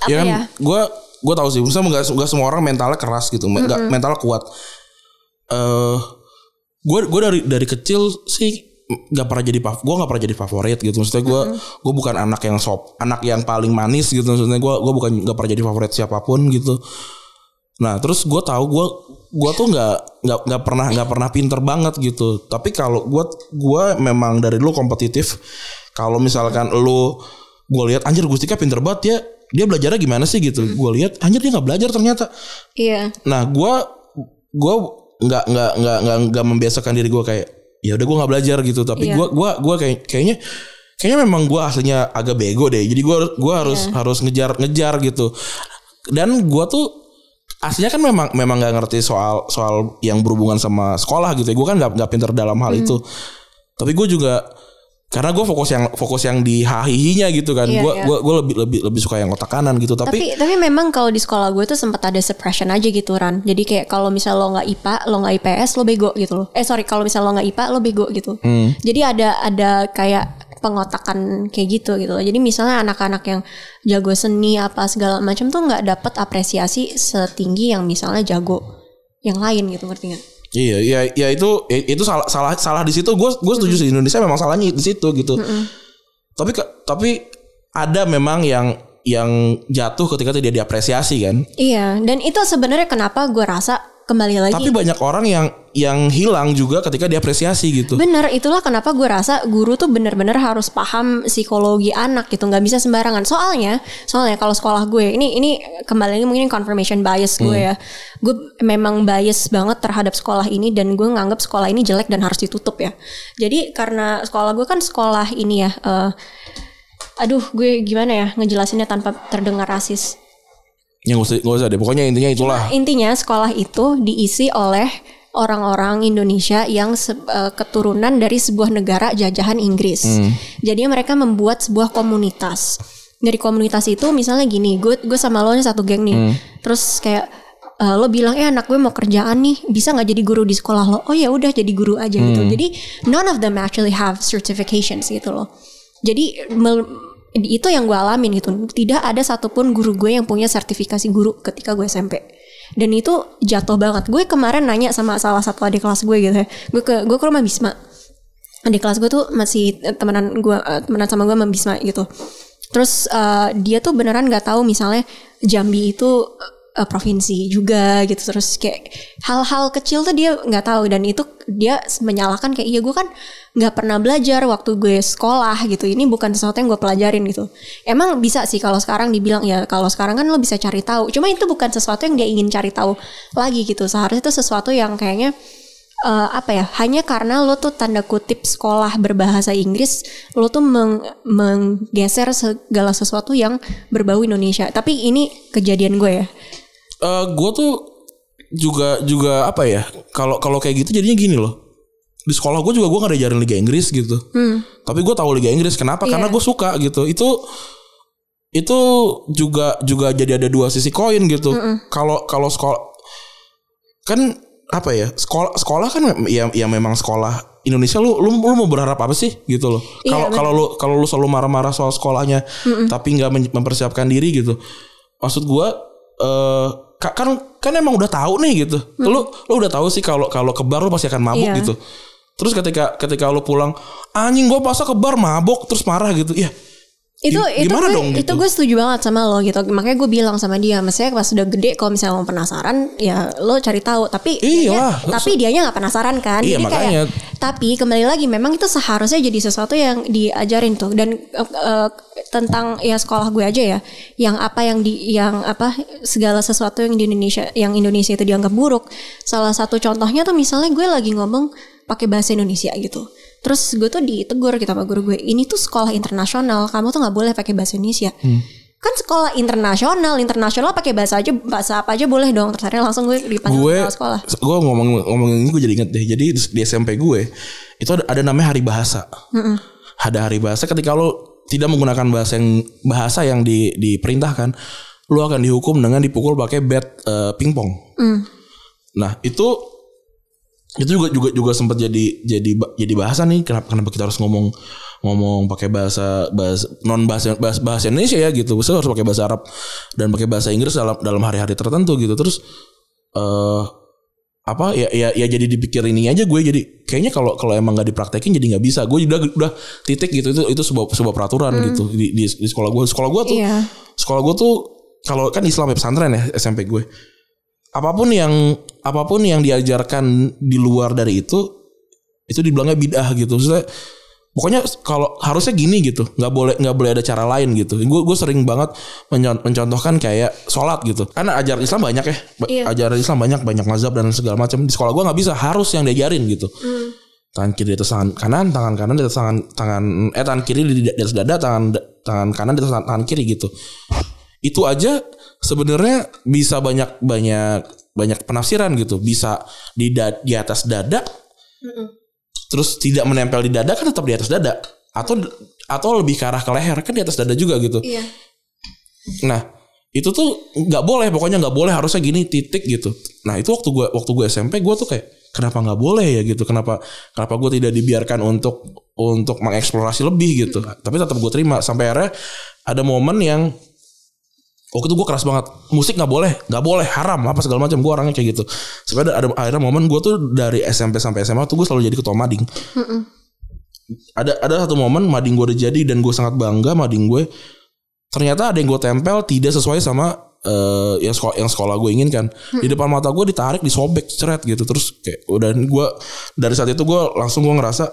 Speaker 2: apa
Speaker 1: ya kan?
Speaker 2: ya,
Speaker 1: gue gue tahu sih misalnya nggak semua orang mentalnya keras gitu nggak mentalnya kuat. Eh gue gue dari dari kecil sih nggak pernah jadi gue nggak pernah jadi favorit gitu. Maksudnya gue gue bukan anak yang sop anak yang paling manis gitu. Maksudnya gue gue bukan nggak pernah jadi favorit siapa pun gitu. Nah terus gue tahu gue gue tuh nggak nggak nggak pernah nggak pernah pinter banget gitu. Tapi kalau gue gue memang dari dulu kompetitif. Kalau misalkan lu gue lihat anjir Gustika pinter banget ya. Dia belajarnya gimana sih? gitu. Gue lihat anjir dia nggak belajar ternyata.
Speaker 2: Iya.
Speaker 1: Nah gue gue nggak nggak nggak nggak nggak membiasakan diri gue kayak ya udah gue nggak belajar gitu. Tapi gue gua gua kayak kayaknya kayaknya memang gue aslinya agak bego deh. Jadi gue gua harus
Speaker 2: Iya.
Speaker 1: harus ngejar ngejar gitu. Dan gue tuh aslinya kan memang memang nggak ngerti soal soal yang berhubungan sama sekolah gitu ya. Gue kan nggak nggak pinter dalam hal itu. Tapi gue juga karena gue fokus yang fokus yang di hahihinya gitu kan.
Speaker 2: Iya,
Speaker 1: Gue
Speaker 2: iya.
Speaker 1: gue gue lebih lebih lebih suka yang otak kanan gitu. Tapi,
Speaker 2: Tapi tapi memang kalau di sekolah gue tuh sempat ada suppression aja gitu Ran. Jadi kayak kalau misal lo nggak IPA, lo nggak IPS, lo bego gitu loh. Eh sorry, kalau misal lo nggak IPA, lo bego gitu.
Speaker 1: Hmm.
Speaker 2: Jadi ada ada kayak pengotakan kayak gitu gitu loh. Jadi misalnya anak-anak yang jago seni apa segala macam tuh nggak dapat apresiasi setinggi yang misalnya jago yang lain gitu ngerti nggak?
Speaker 1: Iya, iya, ya itu itu salah salah salah di situ. Gue gue setuju sih Indonesia memang salahnya di situ gitu. Tapi ke- tapi ada memang yang yang jatuh ketika tidak diapresiasi kan.
Speaker 2: Iya, dan itu sebenarnya kenapa gue rasa kembali lagi.
Speaker 1: Tapi banyak orang yang yang hilang juga ketika diapresiasi gitu.
Speaker 2: Bener, itulah kenapa gue rasa guru tuh bener-bener harus paham psikologi anak gitu, nggak bisa sembarangan. Soalnya, soalnya kalau sekolah gue ini ini kembali lagi mungkin confirmation bias gue ya. Gue memang bias banget terhadap sekolah ini dan gue nganggap sekolah ini jelek dan harus ditutup ya. Jadi karena sekolah gue kan sekolah ini ya. eh, aduh, gue gimana ya ngejelasinnya tanpa terdengar rasis.
Speaker 1: Ya nggak usah, nggak usah deh. Pokoknya intinya itulah.
Speaker 2: Intinya sekolah itu diisi oleh orang-orang Indonesia yang se- eh, keturunan dari sebuah negara jajahan Inggris. Jadi mereka membuat sebuah komunitas. Dari komunitas itu misalnya gini, gue gue sama lo satu geng nih. Terus kayak eh, lo bilang eh anak gue mau kerjaan nih, bisa nggak jadi guru di sekolah lo? Oh ya udah jadi guru aja gitu. Jadi none of them actually have certifications gitu loh. Jadi itu yang gue alamin gitu. Tidak ada satupun guru gue yang punya sertifikasi guru ketika gue SMP. Dan itu jatuh banget. Gue kemarin nanya sama salah satu adik kelas gue gitu ya. Gue ke gue ke rumah Bisma. Adik kelas gue tuh masih eh, temenan gue eh, temenan sama gue sama Bisma gitu. Terus eh, dia tuh beneran nggak tahu misalnya Jambi itu eh, provinsi juga gitu. Terus kayak hal-hal kecil tuh dia nggak tahu. Dan itu dia menyalahkan kayak iya gue kan nggak pernah belajar waktu gue sekolah gitu. Ini bukan sesuatu yang gue pelajarin gitu. Emang bisa sih kalau sekarang dibilang ya kalau sekarang kan lo bisa cari tahu. Cuma itu bukan sesuatu yang dia ingin cari tahu lagi gitu. Seharusnya itu sesuatu yang kayaknya eh, apa ya hanya karena lo tuh tanda kutip sekolah berbahasa Inggris lo tuh meng- menggeser segala sesuatu yang berbau Indonesia. Tapi ini kejadian gue ya
Speaker 1: Eh gue tuh juga juga apa ya? Kalau kalau kayak gitu jadinya gini loh. Di sekolah gue juga gue gak diajarin Liga Inggris gitu. Tapi gue tahu Liga Inggris kenapa? Karena
Speaker 2: Iya.
Speaker 1: gue suka gitu. Itu itu juga juga jadi ada dua sisi koin gitu. Kalau kalau sekolah kan apa ya sekolah sekolah kan ya ya memang sekolah Indonesia lu lu, lu mau berharap apa sih gitu loh
Speaker 2: Iya,
Speaker 1: kalau
Speaker 2: bener.
Speaker 1: kalau lu kalau lu selalu marah-marah soal sekolahnya tapi nggak mempersiapkan diri gitu maksud gua eh ka- kan kan emang udah tahu nih gitu. Lu lu udah tahu sih kalau kalau kebar lu pasti akan mabuk
Speaker 2: Iya.
Speaker 1: gitu. Terus ketika ketika lu pulang anjing gua masa kebar mabuk terus marah gitu. Ya
Speaker 2: itu itu gue,
Speaker 1: dong
Speaker 2: itu
Speaker 1: gitu?
Speaker 2: gue setuju banget sama lo gitu. Makanya gue bilang sama dia maksudnya pas sudah gede kalau misalnya mau penasaran ya lo cari tahu. Tapi dianya- tapi dianya nggak penasaran kan?
Speaker 1: Iya,
Speaker 2: jadi
Speaker 1: makanya.
Speaker 2: kayak tapi kembali lagi memang itu seharusnya jadi sesuatu yang diajarin tuh. Dan eh, tentang ya sekolah gue aja ya yang apa yang di yang apa segala sesuatu yang di Indonesia yang Indonesia itu dianggap buruk. Salah satu contohnya tuh misalnya gue lagi ngomong pakai bahasa Indonesia gitu Terus gue tuh ditegur gitu sama guru gue, ini tuh sekolah internasional, kamu tuh nggak boleh pakai bahasa Indonesia. Kan sekolah internasional, internasional pakai bahasa aja, bahasa apa aja boleh dong. Terus akhirnya langsung gue dipanggil
Speaker 1: gue
Speaker 2: kepala sekolah.
Speaker 1: gue ngomong ngomong ini gue jadi inget deh jadi di SMP gue itu ada, ada namanya hari bahasa ada hari bahasa ketika lo tidak menggunakan bahasa yang bahasa yang di, diperintahkan lo akan dihukum dengan dipukul pakai bat eh, pingpong nah itu itu juga juga juga sempat jadi jadi jadi bahasan nih kenapa kenapa kita harus ngomong ngomong pakai bahasa bahasa non bahasa bahasa, bahasa Indonesia ya gitu. Maksudnya harus pakai bahasa Arab dan pakai bahasa Inggris dalam dalam hari-hari tertentu gitu. Terus eh apa ya ya ya jadi dipikir ini aja gue jadi kayaknya kalau kalau emang nggak dipraktekin jadi nggak bisa. Gue udah udah titik gitu itu itu sebuah sebuah peraturan gitu di, di di sekolah gue. Sekolah gue tuh
Speaker 2: Iya.
Speaker 1: sekolah gue tuh kalau kan Islam ya pesantren ya SMP gue apa pun yang apa pun yang diajarkan di luar dari itu itu dibilangnya bidah gitu. Maksudnya, pokoknya kalau harusnya gini gitu. Nggak boleh nggak boleh ada cara lain gitu. Gue gue sering banget mencontohkan kayak sholat gitu. Karena ajaran Islam banyak ya. Ba-
Speaker 2: Iya.
Speaker 1: ajaran Islam banyak banyak mazhab dan segala macam. Di sekolah gue nggak bisa harus yang diajarin gitu. Tangan kiri di atas tangan kanan tangan kanan di atas tangan tangan eh tangan kiri di, di atas dada tangan tangan kanan di atas tangan, tangan kiri gitu. Itu aja sebenarnya bisa banyak banyak banyak penafsiran gitu bisa di da- di atas dada terus tidak menempel di dada kan tetap di atas dada atau atau lebih ke arah ke leher kan di atas dada juga gitu.
Speaker 2: Iya.
Speaker 1: Nah itu tuh nggak boleh pokoknya nggak boleh harusnya gini titik gitu. Nah itu waktu gue waktu gue SMP gue tuh kayak kenapa nggak boleh ya gitu kenapa kenapa gue tidak dibiarkan untuk untuk mengeksplorasi lebih gitu. Tapi tetap gue terima sampai akhirnya ada momen yang Waktu itu gue keras banget. Musik gak boleh Gak boleh Haram Apa segala macam. Gue orangnya kayak gitu. Sampai ada, ada akhirnya momen Gue tuh dari SMP sampai SMA Tuh gue selalu jadi ketua mading. Ada ada satu momen mading gue udah jadi dan gue sangat bangga mading gue ternyata ada yang gue tempel tidak sesuai sama eh, yang sekolah yang sekolah gue inginkan di depan mata gue ditarik disobek ceret gitu. Terus kayak udah gue dari saat itu gue langsung gue ngerasa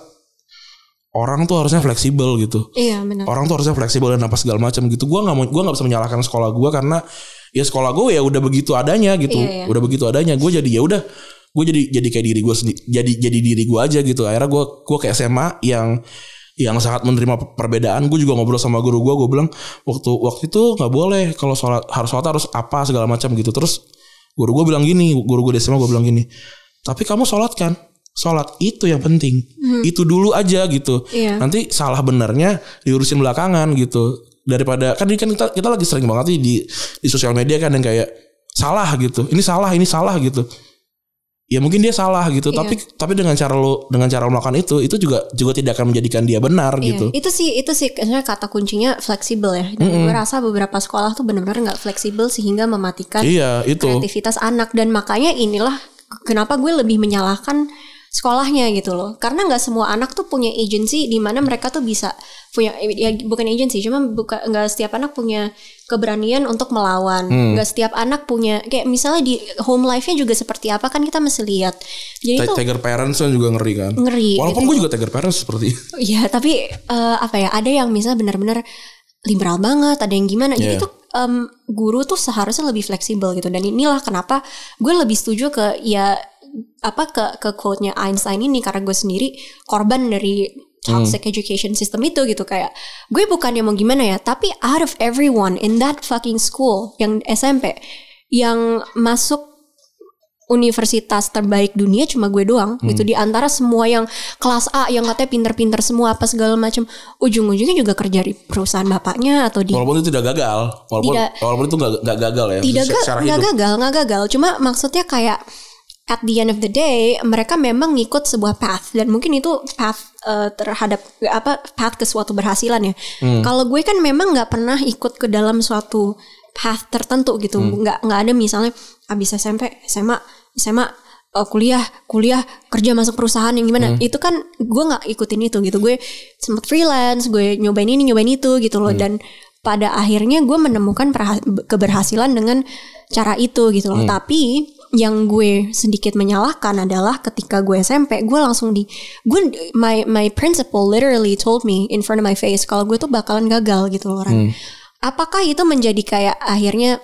Speaker 1: orang tuh harusnya fleksibel gitu.
Speaker 2: Iya benar.
Speaker 1: orang tuh harusnya fleksibel dan apa segala macam gitu. Gue nggak mau gue nggak bisa menyalahkan sekolah gue karena ya sekolah gue ya udah begitu adanya gitu.
Speaker 2: Iya, iya.
Speaker 1: udah begitu adanya gue jadi ya udah gue jadi jadi kayak diri gue sendiri jadi jadi diri gue aja gitu. Akhirnya gue gue kayak SMA yang yang sangat menerima perbedaan. Gue juga ngobrol sama guru gue gue bilang waktu waktu itu nggak boleh kalau sholat harus sholat harus apa segala macam gitu. Terus guru gue bilang gini guru gue di SMA gue bilang gini tapi kamu sholat kan sholat itu yang penting. Itu dulu aja gitu.
Speaker 2: Iya.
Speaker 1: nanti salah benernya diurusin belakangan gitu. Daripada kan ini kan kita kita lagi sering banget nih di di sosial media kan yang kayak salah gitu. Ini salah ini salah gitu. Ya mungkin dia salah gitu.
Speaker 2: Iya.
Speaker 1: tapi tapi dengan cara lo dengan cara lo melakukan itu itu juga juga tidak akan menjadikan dia benar
Speaker 2: Iya,
Speaker 1: gitu.
Speaker 2: Itu sih itu sih sebenarnya kata kuncinya fleksibel ya. Dan gue rasa beberapa sekolah tuh benar-benar nggak fleksibel sehingga mematikan
Speaker 1: iya itu.
Speaker 2: kreativitas anak. Dan makanya inilah kenapa gue lebih menyalahkan sekolahnya gitu loh. Karena nggak semua anak tuh punya agency di mana mereka tuh bisa punya ya bukan agency, cuma bukan nggak setiap anak punya keberanian untuk melawan. Nggak setiap anak punya kayak misalnya di home life-nya juga seperti apa kan kita mesti lihat. Jadi tuh
Speaker 1: Tiger parents kan juga ngeri kan
Speaker 2: Ngeri,
Speaker 1: walaupun
Speaker 2: gitu.
Speaker 1: gue juga tiger parents seperti [LAUGHS]
Speaker 2: Ya tapi eh, apa ya ada yang misalnya benar-benar liberal banget, ada yang gimana. Jadi
Speaker 1: Iya.
Speaker 2: tuh em, guru tuh seharusnya lebih fleksibel gitu. Dan inilah kenapa gue lebih setuju ke ya apa ke ke quote-nya Einstein ini karena gue sendiri korban dari toxic education system itu gitu. Kayak gue bukan yang mau gimana ya tapi out of everyone in that fucking school yang SMP yang masuk universitas terbaik dunia cuma gue doang gitu. Di antara semua yang kelas A yang katanya pinter-pinter semua apa segala macam ujung-ujungnya juga kerja di perusahaan bapaknya atau di
Speaker 1: walaupun itu tidak gagal. Walaupun
Speaker 2: Tidak.
Speaker 1: walaupun itu nggak gagal ya
Speaker 2: tidak ga-
Speaker 1: secara hidup.
Speaker 2: gagal nggak gagal. Cuma maksudnya kayak at the end of the day mereka memang ngikut sebuah path dan mungkin itu path eh, terhadap apa path ke suatu berhasilan ya
Speaker 1: Hmm.
Speaker 2: kalau gue kan memang nggak pernah ikut ke dalam suatu path tertentu gitu
Speaker 1: Hmm.
Speaker 2: nggak nggak ada misalnya habis SMP SMA SMA eh, kuliah kuliah kerja masuk perusahaan yang gimana
Speaker 1: Hmm.
Speaker 2: itu kan gue nggak ikutin itu gitu gue sempet freelance gue nyobain ini nyobain itu gitu
Speaker 1: Hmm.
Speaker 2: loh dan pada akhirnya gue menemukan keberhasilan dengan cara itu gitu
Speaker 1: Hmm.
Speaker 2: loh tapi yang gue sedikit menyalahkan adalah ketika gue SMP gue langsung di gue my my principal literally told me in front of my face kalau gue tuh bakalan gagal gitu loh Ran. apakah itu menjadi kayak akhirnya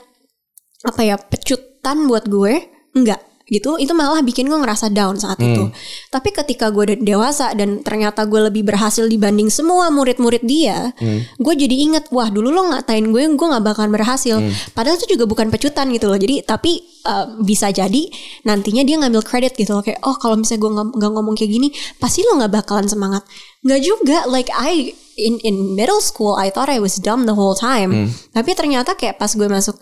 Speaker 2: apa ya pecutan buat gue? Enggak gitu itu malah bikin gue ngerasa down saat itu. Tapi ketika gue udah dewasa dan ternyata gue lebih berhasil dibanding semua murid-murid dia gue jadi inget wah dulu lo ngatain gue gue nggak bakalan berhasil. Padahal itu juga bukan pecutan gitu loh. Jadi tapi eh, bisa jadi nantinya dia ngambil kredit gitu loh. Kayak oh kalau misalnya gue nggak ngomong kayak gini pasti lo nggak bakalan semangat. Nggak juga like I in in middle school I thought I was dumb the whole time. Tapi ternyata kayak pas gue masuk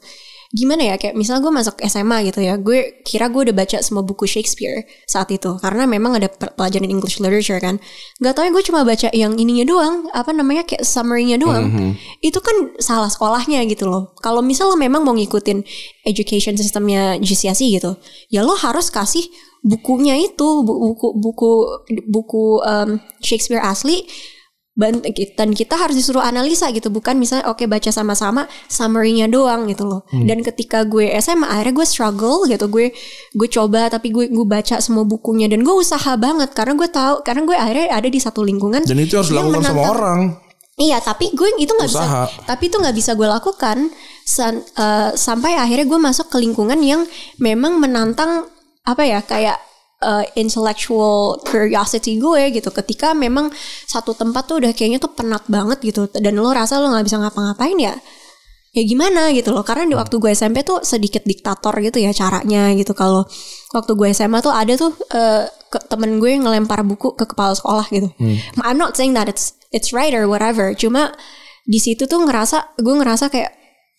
Speaker 2: gimana ya kayak misalnya gue masuk SMA gitu ya gue kira gue udah baca semua buku Shakespeare saat itu karena memang ada pe- pelajaran English literature kan. Nggak tahu ya gue cuma baca yang ininya doang apa namanya kayak summary-nya doang. Itu kan salah sekolahnya gitu loh. Kalau misal lo memang mau ngikutin education sistemnya GCSE gitu ya lo harus kasih bukunya itu bu- buku buku buku em, Shakespeare asli dan kita harus disuruh analisa gitu bukan misalnya oke baca sama-sama summary-nya doang gitu loh. Dan ketika gue SMA akhirnya gue struggle gitu gue gue coba tapi gue gue baca semua bukunya dan gue usaha banget karena gue tahu karena gue akhirnya ada di satu lingkungan
Speaker 1: dan itu harus dilakukan sama orang.
Speaker 2: Iya, tapi gue itu nggak bisa. Tapi itu nggak bisa gue lakukan san- eh, sampai akhirnya gue masuk ke lingkungan yang memang menantang apa ya kayak eh, intellectual curiosity gue gitu. Ketika memang satu tempat tuh udah kayaknya tuh penat banget gitu. Dan lo rasa lo nggak bisa ngapa-ngapain ya. ya gimana gitu loh. Karena di waktu gue SMP tuh sedikit diktator gitu ya caranya gitu. Kalau waktu gue SMA tuh ada tuh eh, ke- temen gue ngelempar buku ke kepala sekolah gitu. I'm not saying that it's it's right or whatever. Cuma di situ tuh ngerasa gue ngerasa kayak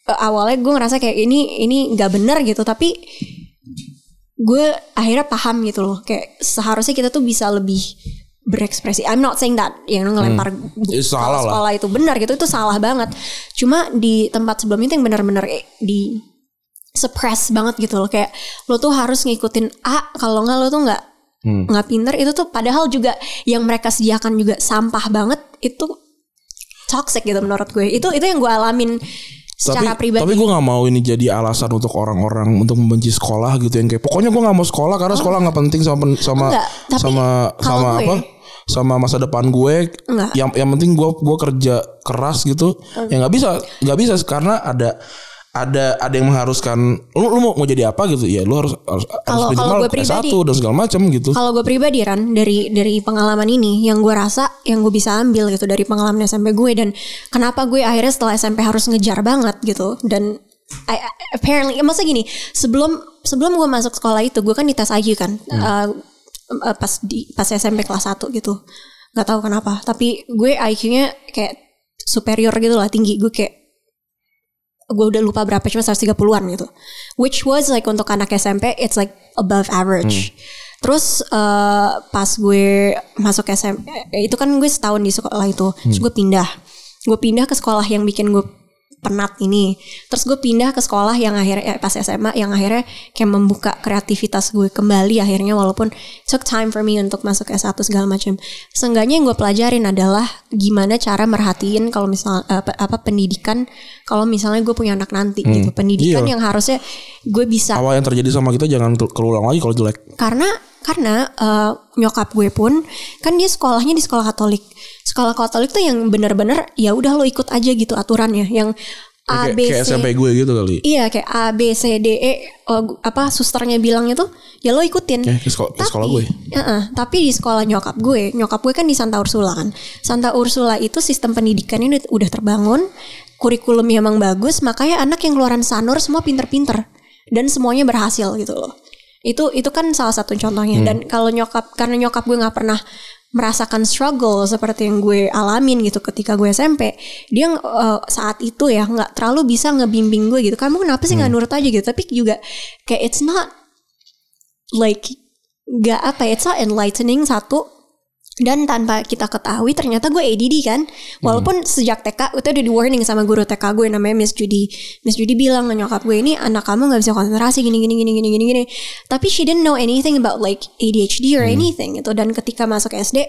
Speaker 2: eh, awalnya gue ngerasa kayak ini ini nggak bener gitu. Tapi gue akhirnya paham gitu loh. Kayak seharusnya kita tuh bisa lebih berekspresi. I'm not saying that yang ngelempar buku
Speaker 1: salah lah.
Speaker 2: sekolah itu. Benar gitu itu salah banget. Cuma di tempat sebelum itu yang benar-benar eh, di suppress banget gitu loh. Kayak lo tuh harus ngikutin A kalau nggak lo tuh nggak
Speaker 1: Hmm.
Speaker 2: nggak pinter. Itu tuh padahal juga yang mereka sediakan juga sampah banget itu toxic gitu menurut gue. Itu itu yang gue alamin secara
Speaker 1: tapi
Speaker 2: pribadi.
Speaker 1: tapi gue nggak mau ini jadi alasan untuk orang-orang untuk membenci sekolah gitu yang kayak pokoknya gue nggak mau sekolah karena sekolah nggak penting sama sama
Speaker 2: Enggak,
Speaker 1: sama sama
Speaker 2: gue-
Speaker 1: apa? Sama masa depan gue
Speaker 2: Enggak.
Speaker 1: yang yang penting gue gue kerja keras gitu. Ya nggak bisa nggak bisa karena ada ada ada yang mengharuskan lu, lu mau mau jadi apa? gitu. Ya lu harus harus,
Speaker 2: Kalau- gue pribadi-
Speaker 1: S1 dan segala macam gitu.
Speaker 2: Kalau gue pribadi Ran dari dari pengalaman ini yang gue rasa yang gue bisa ambil gitu dari pengalaman SMP gue dan kenapa gue akhirnya setelah SMP harus ngejar banget gitu dan I, I- apparently maksudnya gini sebelum sebelum gue masuk sekolah itu gue kan dites IQ kan Uh, uh, pas di pas SMP kelas 1 gitu. Nggak tahu kenapa tapi gue IQ-nya kayak superior gitu lah tinggi. Gue kayak gue udah lupa berapa cuma 130-an gitu. Which was like untuk anak SMP it's like above average. Terus eh, pas gue masuk SMP itu kan gue setahun di sekolah itu. Terus gue pindah. Gue pindah ke sekolah yang bikin gue penat ini. Terus gue pindah ke sekolah yang akhirnya eh, pas SMA yang akhirnya kayak membuka kreativitas gue kembali akhirnya walaupun took time for me untuk masuk S1 segala macam. Seenggaknya yang gue pelajarin adalah gimana cara merhatiin kalau misal eh, apa, apa pendidikan kalau misalnya gue punya anak nanti gitu. Pendidikan
Speaker 1: Iya.
Speaker 2: yang harusnya gue bisa
Speaker 1: apa yang terjadi sama kita jangan keulang lagi kalau jelek
Speaker 2: karena karena eh, nyokap gue pun kan dia sekolahnya di sekolah Katolik. Sekolah Katolik tuh yang bener-bener ya udah lo ikut aja gitu aturannya yang A
Speaker 1: kayak,
Speaker 2: B
Speaker 1: kayak
Speaker 2: C
Speaker 1: SMP gue gitu kali
Speaker 2: Iya kayak A B C D E oh, gu- apa susternya bilangnya tuh ya lo ikutin.
Speaker 1: Kayak ke sekolah- ke sekolah gue.
Speaker 2: Heeh, tapi di sekolah nyokap gue, nyokap gue kan di Santa Ursula kan. Santa Ursula itu sistem pendidikannya udah, udah terbangun, kurikulumnya emang bagus, makanya anak yang keluaran Sanur semua pinter-pinter dan semuanya berhasil gitu loh. Itu itu kan salah satu contohnya. Dan kalau nyokap karena nyokap gue nggak pernah merasakan struggle seperti yang gue alamin gitu ketika gue SMP dia eh, saat itu ya nggak terlalu bisa ngebimbing gue gitu. Kamu kenapa sih nggak nurut aja gitu? Tapi juga kayak it's not like nggak apa ya, it's not enlightening satu dan tanpa kita ketahui ternyata gue ADD kan? Walaupun sejak TK itu udah di warning sama guru TK gue namanya Miss Judy. Miss Judy bilang nyokap gue ini anak kamu nggak bisa konsentrasi gini gini gini gini gini gini. Tapi she didn't know anything about like ADHD or anything gitu. Dan ketika masuk SD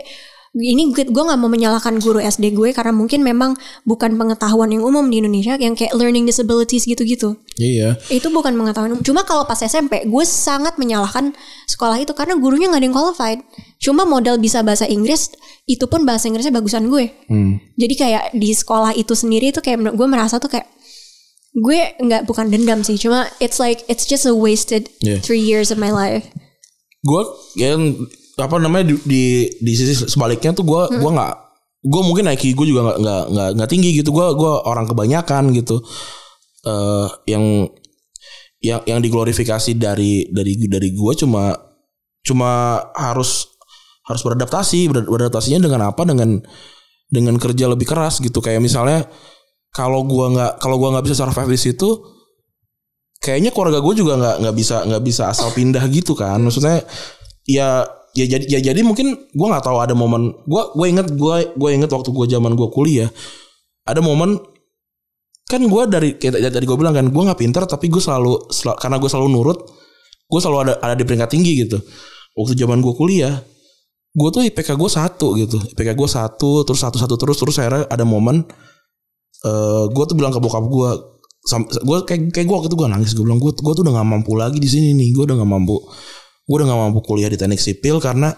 Speaker 2: ini gue gue nggak mau menyalahkan guru SD gue karena mungkin memang bukan pengetahuan yang umum di Indonesia yang kayak learning disabilities gitu-gitu
Speaker 1: iya
Speaker 2: itu bukan pengetahuan umum. Cuma kalau pas SMP, gue sangat menyalahkan sekolah itu karena gurunya nggak ada yang qualified. Cuma modal bisa bahasa Inggris, itu pun bahasa Inggrisnya bagusan gue.
Speaker 1: hmm.
Speaker 2: Jadi kayak di sekolah itu sendiri itu kayak gue merasa tuh kayak gue nggak bukan dendam sih, cuma it's like it's just a wasted
Speaker 1: Yeah.
Speaker 2: three years of my life.
Speaker 1: gue ya apa namanya di di, di sisi sebaliknya tuh gue gua nggak gue mungkin IQ gue juga nggak nggak nggak nggak tinggi gitu. Gue gua orang kebanyakan gitu. Eh yang yang yang diglorifikasi dari dari dari gue cuma cuma harus harus beradaptasi. Ber- beradaptasinya dengan apa? Dengan dengan kerja lebih keras gitu. Kayak misalnya kalau gua nggak kalau gua nggak bisa survive di situ kayaknya keluarga gue juga nggak nggak bisa nggak bisa asal pindah gitu kan. Maksudnya ya ya jadi ya jadi mungkin gue nggak tahu ada momen gue gue inget gue gue inget waktu gue zaman gue kuliah ada momen kan gue dari kayak tadi- gue bilang kan gue nggak pinter tapi gue selalu, sel- karena gue selalu nurut gue selalu ada ada di peringkat tinggi gitu. Waktu zaman gue kuliah gue tuh IPK gue satu gitu IPK gue satu terus satu satu terus terus akhirnya ada momen eh gue tuh bilang ke bokap gue gue kayak kayak gue waktu itu gue nangis gue bilang gue gue tuh udah nggak mampu lagi di sini nih gue udah nggak mampu gue udah nggak mampu kuliah di teknik sipil karena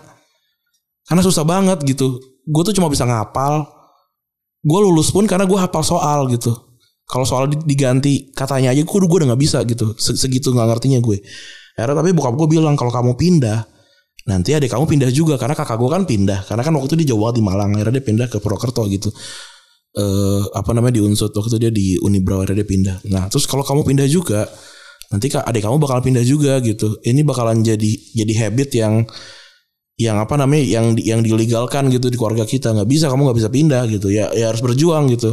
Speaker 1: karena susah banget gitu. Gue tuh cuma bisa ngapal. Gue lulus pun karena gue hafal soal gitu. Kalau soal di- diganti katanya aja gue udah nggak bisa gitu. Se- segitu nggak ngertinya gue. Akhirnya tapi bokap gue bilang kalau kamu pindah nanti adik kamu pindah juga. Karena kakak gue kan pindah. Karena kan waktu itu dia banget di Malang. Akhirnya dia pindah ke Purwokerto gitu. Eh apa namanya di Unsut. Waktu itu dia di Unibra akhirnya dia pindah. Nah, terus kalau kamu pindah juga nanti kak adik kamu bakal pindah juga gitu. Ini bakalan jadi jadi habit yang yang apa namanya yang yang dilegalkan gitu di keluarga kita. Nggak bisa kamu nggak bisa pindah gitu. Ya ya harus berjuang gitu.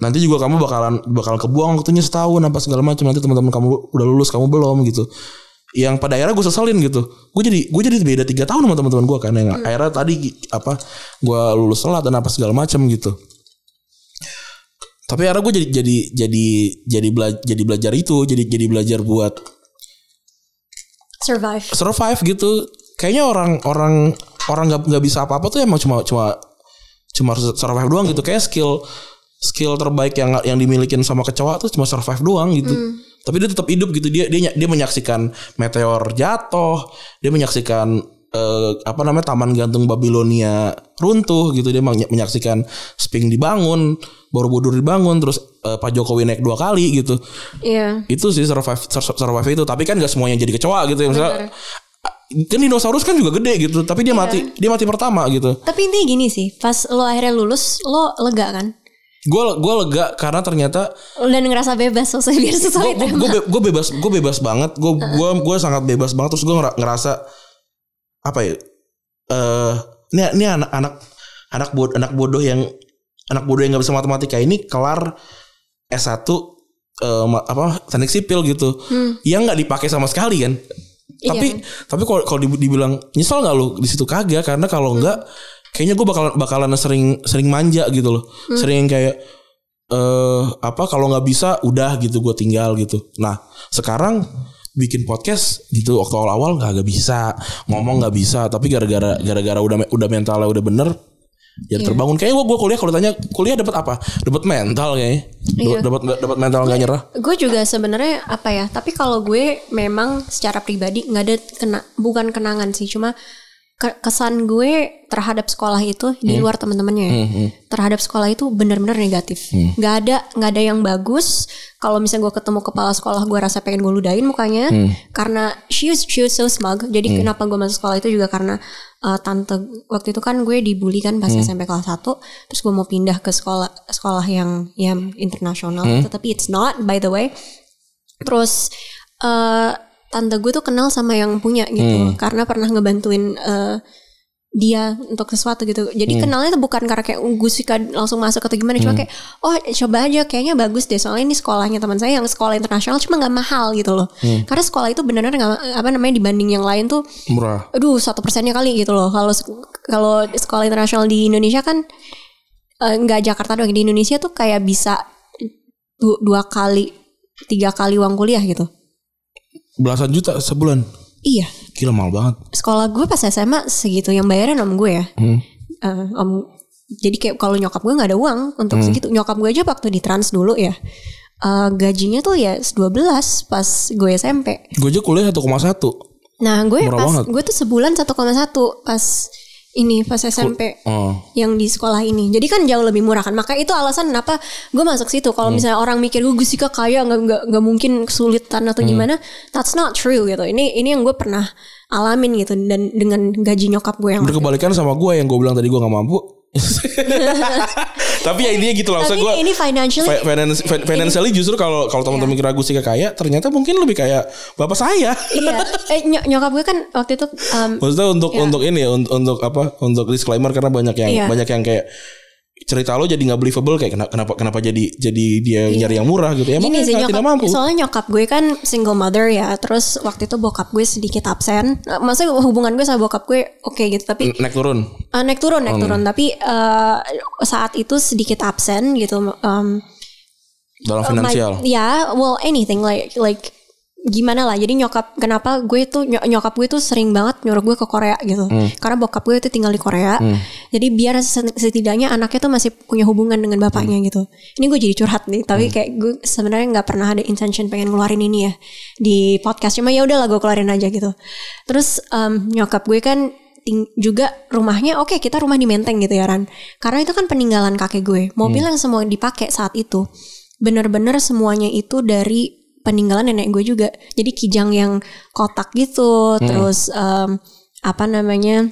Speaker 1: Nanti juga kamu bakalan bakal kebuang waktunya setahun apa segala macam. Nanti teman-teman kamu udah lulus kamu belum gitu. Yang pada akhirnya gue seselin gitu. Gue jadi gue jadi beda tiga tahun sama teman-teman gue kan yang akhirnya tadi apa gue lulus telat dan apa segala macam gitu tapi akhirnya gue jadi jadi jadi jadi belajar jadi belajar itu jadi jadi belajar buat
Speaker 2: Survive.
Speaker 1: survive gitu. Kayaknya orang orang orang nggak nggak bisa apa apa tuh emang cuma cuma cuma survive doang gitu. Kayak skill skill terbaik yang yang dimilikin sama kecoa tuh cuma survive doang gitu. Tapi dia tetap hidup gitu. Dia dia dia menyaksikan meteor jatuh dia menyaksikan eh, apa namanya taman gantung Babilonia runtuh gitu. Dia meny- menyaksikan Sphinx dibangun Borobudur dibangun terus eh, Pak Jokowi naik dua kali gitu.
Speaker 2: Iya.
Speaker 1: itu sih survive sur- survive itu. Tapi kan gak semuanya jadi kecoa gitu ya misalnya. Kan dinosaurus kan juga gede gitu tapi dia mati dia mati pertama gitu.
Speaker 2: Tapi intinya gini sih, pas lo akhirnya lulus, lo lega kan?
Speaker 1: gue gue lega karena ternyata
Speaker 2: Dan ngerasa bebas sesuai biar sesuai
Speaker 1: gue gue bebas gue bebas banget. Gue gue gue sangat bebas banget. Terus gue ngerasa apa ya eh ini ini anak anak anak bodoh anak bodoh yang anak bodoh yang nggak bisa matematika ini kelar S1 eh, apa teknik sipil gitu. Yang nggak dipakai sama sekali kan?
Speaker 2: Iya
Speaker 1: tapi tapi kalau kalau dibi- dibilang nyesel nggak lu? Di situ kagak karena kalau nggak kayaknya gue bakalan bakalan sering sering manja gitu loh. Sering kayak eh apa kalau nggak bisa udah gitu gue tinggal gitu. Nah sekarang bikin podcast gitu waktu awal-awal nggak bisa. Ngomong nggak bisa tapi gara-gara gara-gara udah udah mentalnya udah bener ya terbangun. Kayaknya gue gue kuliah kalau tanya kuliah dapat apa? Dapat mental kayaknya.
Speaker 2: Iya.
Speaker 1: dapat dapat mental nggak nyerah?
Speaker 2: Gue juga sebenarnya apa ya? Tapi kalau gue memang secara pribadi nggak ada kena bukan kenangan sih, cuma kesan gue terhadap sekolah itu di luar teman-temannya ya. terhadap sekolah itu benar-benar negatif. nggak ada nggak ada yang bagus. Kalau misalnya gue ketemu kepala sekolah, gue rasa pengen gue ludahin mukanya karena she was she was so smug. Jadi kenapa gue masuk sekolah itu juga karena uh, tante waktu itu kan gue dibully kan pas SMP kelas 1 terus gue mau pindah ke sekolah sekolah yang yang internasional. Tetapi it's not by the way. Terus eh tante gue tuh kenal sama yang punya gitu karena pernah ngebantuin eh, dia untuk sesuatu gitu. Jadi kenalnya tuh bukan karena kayak "Uh, gue suka langsung masuk atau gimana. Cuma kayak oh coba aja kayaknya bagus deh soalnya ini sekolahnya teman saya yang sekolah internasional cuma nggak mahal gitu loh. Karena sekolah itu benar-benar nggak apa namanya dibanding yang lain tuh
Speaker 1: murah.
Speaker 2: aduh satu persennya kali gitu loh. Kalau kalau sekolah internasional di Indonesia kan eh, nggak Jakarta doang di Indonesia tuh kayak bisa du- dua kali tiga kali uang kuliah gitu
Speaker 1: belasan juta sebulan?
Speaker 2: Iya.
Speaker 1: Gila mahal banget.
Speaker 2: Sekolah gue pas SMA segitu yang bayaran om gue ya.
Speaker 1: Hmm.
Speaker 2: Eh, om jadi kayak kalau nyokap gue nggak ada uang untuk segitu. Nyokap gue aja waktu di trans dulu ya. Eh, gajinya tuh ya 12 pas gue SMP
Speaker 1: gue aja kuliah 1,1
Speaker 2: nah gue
Speaker 1: Murah
Speaker 2: pas
Speaker 1: banget.
Speaker 2: gue tuh sebulan 1,1 pas ini pas SMP
Speaker 1: oh
Speaker 2: yang di sekolah ini. Jadi kan jauh lebih murah kan. Maka itu alasan kenapa gue masuk situ.
Speaker 1: Hmm.
Speaker 2: Kalau misalnya orang mikir gue Gusika kaya nggak nggak nggak mungkin kesulitan atau
Speaker 1: Hmm.
Speaker 2: gimana, that's not true gitu. Ini ini yang gue pernah alamin gitu dan dengan gaji nyokap gue yang
Speaker 1: berkebalikan sama gue yang gue bilang tadi gue nggak mampu [LAUGHS] tapi ya intinya gitu lah
Speaker 2: tapi
Speaker 1: gue
Speaker 2: ini financially
Speaker 1: fi- finance, fi- financially justru kalau kalau teman-teman kira gue sih kaya ternyata mungkin lebih kayak bapak saya
Speaker 2: iya. [LAUGHS] Eh, ny- nyokap gue kan waktu itu um,
Speaker 1: maksudnya untuk untuk ini ya untuk, untuk apa untuk disclaimer karena banyak yang
Speaker 2: Iya.
Speaker 1: banyak yang kayak cerita lo jadi nggak believable kayak kenapa kenapa kenapa jadi jadi dia nyari yang murah gitu ya
Speaker 2: Gini sih
Speaker 1: tidak
Speaker 2: nyokap,
Speaker 1: mampu
Speaker 2: soalnya nyokap gue kan single mother ya. Terus waktu itu bokap gue sedikit absen. Eh, Maksudnya hubungan gue sama bokap gue oke gitu. Tapi
Speaker 1: naik turun
Speaker 2: Uh, naik turun naik turun tapi uh, saat itu sedikit absen gitu um,
Speaker 1: dalam finansial
Speaker 2: ya well anything like like gimana lah jadi nyokap kenapa gue tuh ny- nyokap gue tuh sering banget nyuruh gue ke Korea gitu. Karena bokap gue tuh tinggal di Korea. Jadi biar set- setidaknya anaknya tuh masih punya hubungan dengan bapaknya gitu. Ini gue jadi curhat nih tapi kayak gue sebenarnya nggak pernah ada intention pengen ngeluarin ini ya di podcast. Cuma ya udahlah gue keluarin aja gitu. Terus um, nyokap gue kan ting- juga rumahnya oke kita rumah di Menteng gitu ya Ran. Karena itu kan peninggalan kakek gue. Mobil yang semua dipakai saat itu bener-bener semuanya itu dari peninggalan nenek gue juga jadi kijang yang kotak gitu terus em, apa namanya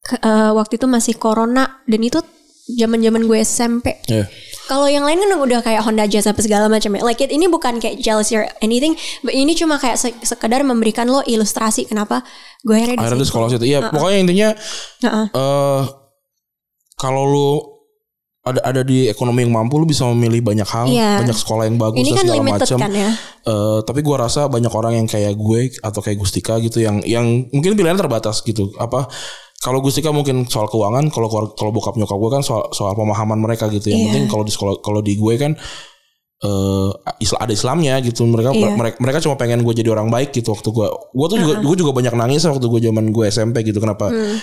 Speaker 2: ke- eh, waktu itu masih corona dan itu zaman-zaman gue SMP.
Speaker 1: Iya.
Speaker 2: Kalau yang lain kan udah kayak Honda Jazz apa segala macam ya. Like it, ini bukan kayak jealousy or anything, but ini cuma kayak se- sekedar memberikan lo ilustrasi kenapa gue akhirnya di situ.
Speaker 1: sekolah situ. Iya, pokoknya intinya
Speaker 2: Heeh.
Speaker 1: eh kalau lu ada ada di ekonomi yang mampu lu bisa memilih banyak hal,
Speaker 2: Iya.
Speaker 1: banyak sekolah yang bagus
Speaker 2: Ini
Speaker 1: dan
Speaker 2: kan
Speaker 1: segala macam.
Speaker 2: kan ya.
Speaker 1: Eh, tapi gua rasa banyak orang yang kayak gue atau kayak Gustika gitu yang yang mungkin pilihannya terbatas gitu. Apa kalau Gustika mungkin soal keuangan, kalau kalau bokap nyokap gue kan soal soal pemahaman mereka gitu. Yang
Speaker 2: Iya.
Speaker 1: penting kalau di sekolah kalau di gue kan Isla- ada Islamnya gitu. Mereka
Speaker 2: Iya.
Speaker 1: mereka mereka cuma pengen gue jadi orang baik gitu waktu gue. Gue tuh juga gue juga banyak nangis waktu gue zaman gue SMP gitu. Kenapa?
Speaker 2: Hmm.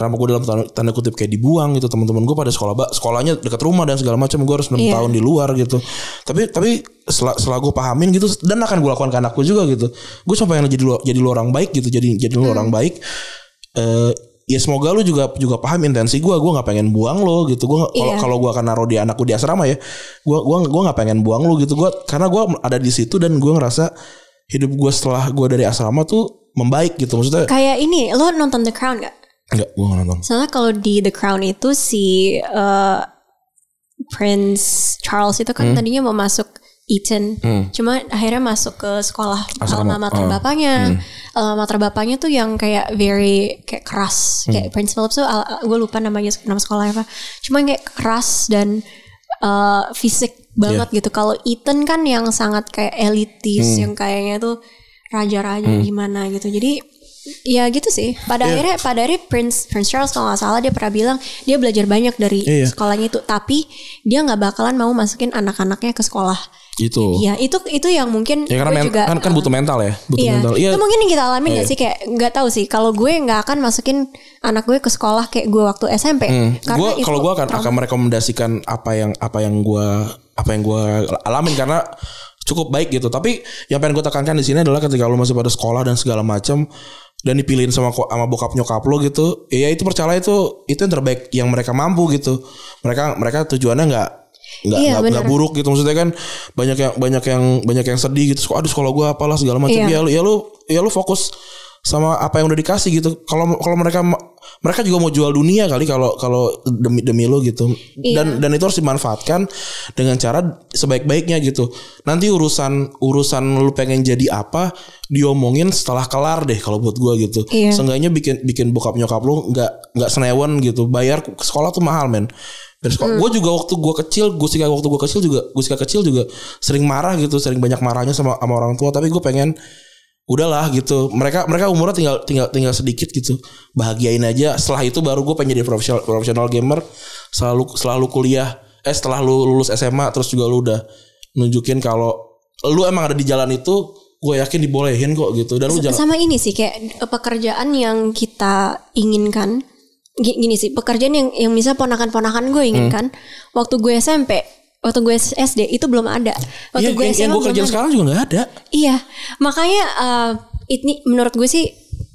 Speaker 1: Kenapa gue dalam tanda, tanda kutip kayak dibuang gitu teman-teman gue pada sekolah sekolahnya dekat rumah dan segala macam gue harus enam
Speaker 2: Iya.
Speaker 1: tahun di luar gitu tapi tapi setelah, setelah gue pahamin gitu dan akan gue lakukan ke anakku juga gitu gue cuma pengen jadi lu, jadi lu orang baik gitu jadi jadi lu
Speaker 2: Hmm.
Speaker 1: orang baik eh ya semoga lu juga juga paham intensi gue gue nggak pengen buang lo gitu gue kalau
Speaker 2: Iya.
Speaker 1: kalau gue akan naruh di anakku di asrama ya gue gua gua nggak pengen buang lu gitu gue karena gue ada di situ dan gue ngerasa hidup gue setelah gue dari asrama tuh membaik gitu maksudnya
Speaker 2: Kayak ini, lo nonton The Crown gak?
Speaker 1: Enggak gue nggak nonton
Speaker 2: Soalnya kalau di The Crown itu si eh, Prince Charles itu kan tadinya mau masuk Eton, cuma akhirnya masuk ke sekolah alma mater
Speaker 1: Oh.
Speaker 2: bapaknya. Alma mater bapaknya tuh yang kayak very kayak keras, kayak Prince Philip tuh gue lupa namanya nama sekolahnya apa. Cuma kayak keras dan eh, fisik banget gitu. Kalau Eton kan yang sangat kayak elitis, yang kayaknya tuh raja-raja gimana gitu. Jadi ya gitu sih. Pada akhirnya pada akhirnya Prince Prince Charles kalau nggak salah dia pernah bilang dia belajar banyak dari
Speaker 1: Iya.
Speaker 2: sekolahnya itu, tapi dia nggak bakalan mau masukin anak-anaknya ke sekolah.
Speaker 1: gitu
Speaker 2: Iya, itu itu yang mungkin
Speaker 1: Ya karena
Speaker 2: gue
Speaker 1: men-
Speaker 2: juga
Speaker 1: kan kan butuh mental ya, butuh
Speaker 2: Iya,
Speaker 1: mental. Iya.
Speaker 2: itu mungkin yang kita alamin
Speaker 1: Iya.
Speaker 2: gak sih kayak nggak tahu sih. Kalau gue nggak akan masukin anak gue ke sekolah kayak gue waktu SMP. Karena
Speaker 1: Gua
Speaker 2: itu
Speaker 1: kalau gua akan akan merekomendasikan apa yang apa yang gua apa yang gua alamin karena cukup baik gitu. Tapi yang pengen gue tekankan di sini adalah ketika lu masih pada sekolah dan segala macam dan dipilihin sama sama bokap nyokap lo gitu, ya itu percaya itu itu yang terbaik yang mereka mampu gitu. Mereka mereka tujuannya nggak nggak
Speaker 2: Iya,
Speaker 1: nggak buruk gitu. Maksudnya kan banyak yang banyak yang banyak yang sedih gitu. Aduh sekolah gua apalah segala macam.
Speaker 2: Iya.
Speaker 1: ya lu ya lu ya lu fokus sama apa yang udah dikasih gitu. Kalau kalau mereka mereka juga mau jual dunia kali kalau kalau demi demi lo gitu.
Speaker 2: Iya.
Speaker 1: dan dan itu harus dimanfaatkan dengan cara sebaik-baiknya gitu. Nanti urusan urusan lu pengen jadi apa diomongin setelah kelar deh kalau buat gua gitu.
Speaker 2: Iya.
Speaker 1: seenggaknya bikin bikin bokap nyokap lu nggak nggak senewan gitu. Bayar ke sekolah tuh mahal men. Dari sekolah.
Speaker 2: Hmm.
Speaker 1: gue juga waktu gue kecil gue sih waktu gue kecil juga gue kecil juga sering marah gitu sering banyak marahnya sama sama orang tua. Tapi gue pengen udahlah gitu. Mereka mereka umurnya tinggal tinggal tinggal sedikit gitu. Bahagiain aja. Setelah itu baru gue pengen jadi profesional profesional gamer. Selalu selalu kuliah eh setelah lu lulus SMA terus juga lu udah nunjukin kalau lu emang ada di jalan itu gue yakin dibolehin kok gitu. Dan lu jangan
Speaker 2: sama ini sih kayak eh, pekerjaan yang kita inginkan. Gi- gini sih pekerjaan yang yang bisa ponakan-ponakan gue inginkan.
Speaker 1: Hmm.
Speaker 2: waktu gue SMP waktu gue SD itu belum ada. Waktu
Speaker 1: Iya,
Speaker 2: gue
Speaker 1: yang, yang
Speaker 2: SMA
Speaker 1: gue
Speaker 2: ada.
Speaker 1: sekarang juga nggak ada.
Speaker 2: Iya makanya eh, ini menurut gue sih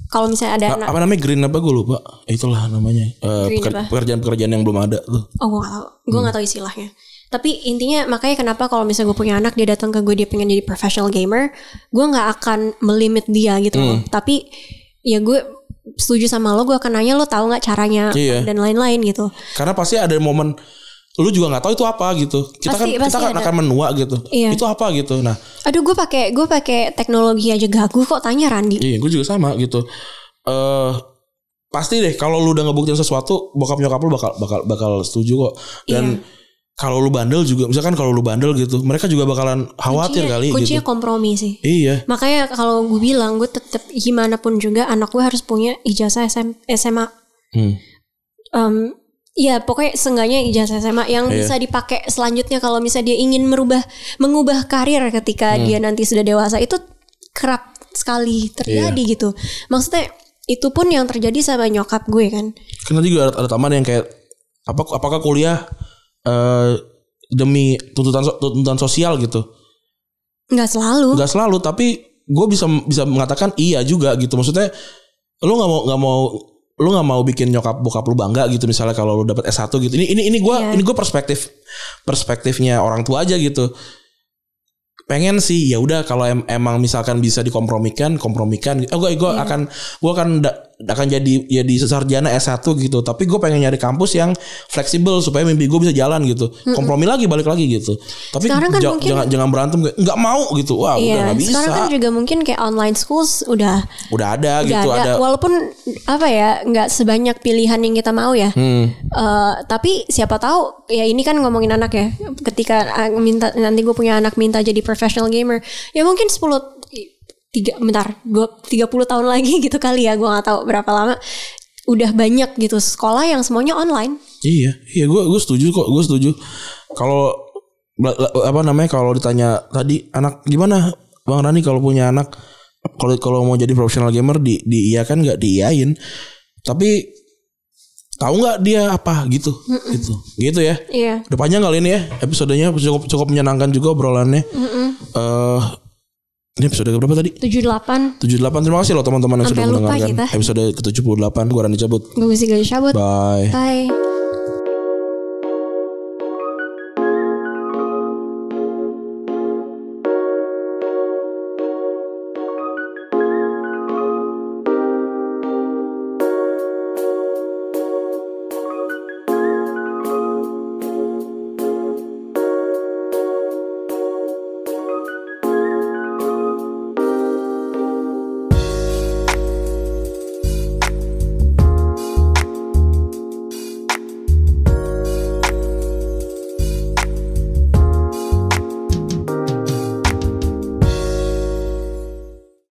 Speaker 2: kalau misalnya ada
Speaker 1: A- apa namanya green apa? Gue lupa. Itulah namanya. Eh,
Speaker 2: apa?
Speaker 1: pekerjaan-pekerjaan yang belum ada tuh.
Speaker 2: Oh gue gak tau Gue gak tau istilahnya. Tapi intinya makanya kenapa kalau misalnya gue punya anak Dia datang ke gue dia pengen jadi professional gamer Gue gak akan melimit dia gitu loh.
Speaker 1: Hmm.
Speaker 2: Tapi ya gue setuju sama lo Gue akan nanya lo tahu gak caranya
Speaker 1: Iya.
Speaker 2: Dan lain-lain gitu.
Speaker 1: Karena pasti ada momen lu juga nggak tahu itu apa gitu. Kita
Speaker 2: Pasti-
Speaker 1: kan kita
Speaker 2: pasti
Speaker 1: kan
Speaker 2: ada.
Speaker 1: akan menua gitu.
Speaker 2: Iya.
Speaker 1: Itu apa gitu. Nah,
Speaker 2: Aduh gue pakai gue pakai teknologi aja gagu kok tanya Randi
Speaker 1: iya gue juga sama gitu. Eh pasti deh kalau lu udah ngebuktiin sesuatu bokap nyokap lu bakal bakal bakal setuju kok. Dan
Speaker 2: Iya.
Speaker 1: kalau lu bandel juga misalkan kalau lu bandel gitu, mereka juga bakalan khawatir
Speaker 2: Kuncinya-
Speaker 1: kali
Speaker 2: Kuncinya
Speaker 1: gitu.
Speaker 2: kompromi sih
Speaker 1: Iya.
Speaker 2: Makanya kalau gue bilang gue tetap gimana pun juga anak gue harus punya ijazah SM, SMA
Speaker 1: Hmm.
Speaker 2: Em, ya pokoknya seenggaknya ijazah SMA yang
Speaker 1: Iya.
Speaker 2: bisa dipakai selanjutnya kalau misalnya dia ingin merubah mengubah karir ketika
Speaker 1: Hmm.
Speaker 2: dia nanti sudah dewasa itu kerap sekali terjadi
Speaker 1: Iya.
Speaker 2: gitu. Maksudnya itu pun yang terjadi sama nyokap gue kan.
Speaker 1: Karena juga ada, ada tambahan yang kayak apa apakah kuliah eh demi tuntutan tuntutan sosial gitu.
Speaker 2: Nggak selalu.
Speaker 1: Gak selalu tapi gue bisa bisa mengatakan iya juga gitu maksudnya lu nggak mau nggak mau lu nggak mau bikin nyokap bokap lu bangga gitu misalnya kalau lu dapat S1 gitu ini ini ini gue
Speaker 2: Iya.
Speaker 1: ini gue perspektif perspektifnya orang tua aja gitu pengen sih ya udah kalau em- emang misalkan bisa dikompromikan kompromikan oh gue gue
Speaker 2: Iya.
Speaker 1: akan gue akan da- akan jadi ya di sarjana S1 gitu. Tapi gue pengen nyari kampus yang fleksibel supaya mimpi gue bisa jalan gitu. Kompromi lagi balik lagi gitu. Tapi
Speaker 2: Sekarang kan mungkin-
Speaker 1: jangan jangan berantem kayak nggak mau gitu. Wah, udah
Speaker 2: Iya,
Speaker 1: nggak bisa.
Speaker 2: sekarang kan juga mungkin kayak online schools udah
Speaker 1: udah ada
Speaker 2: udah
Speaker 1: gitu
Speaker 2: ada.
Speaker 1: ada.
Speaker 2: Walaupun apa ya, nggak sebanyak pilihan yang kita mau ya.
Speaker 1: Hmm.
Speaker 2: Eh, tapi siapa tahu ya ini kan ngomongin anak ya. Ketika ah, minta nanti gue punya anak minta jadi professional gamer, ya mungkin 10 tiga bentar, dua tiga puluh tahun lagi [LAUGHS] gitu kali ya. Gue nggak tahu berapa lama. Udah banyak gitu sekolah yang semuanya online.
Speaker 1: Iya, iya gue gue setuju kok, gue setuju. Kalau la- la- apa namanya kalau ditanya tadi anak gimana Bang Rani kalau punya anak kalau kalau mau jadi profesional gamer di diiyakan nggak diiyain. Tapi tahu nggak dia apa gitu gitu gitu ya
Speaker 2: Iya.
Speaker 1: udah panjang kali ini ya episodenya cukup cukup menyenangkan juga obrolannya eh ini episode berapa tadi
Speaker 2: 78
Speaker 1: 78 terima kasih loh teman-teman yang
Speaker 2: Sampai
Speaker 1: sudah mendengarkan
Speaker 2: kita.
Speaker 1: episode ke 78 gue Rani cabut
Speaker 2: Gue mesti gak cabut.
Speaker 1: bye
Speaker 2: Bye.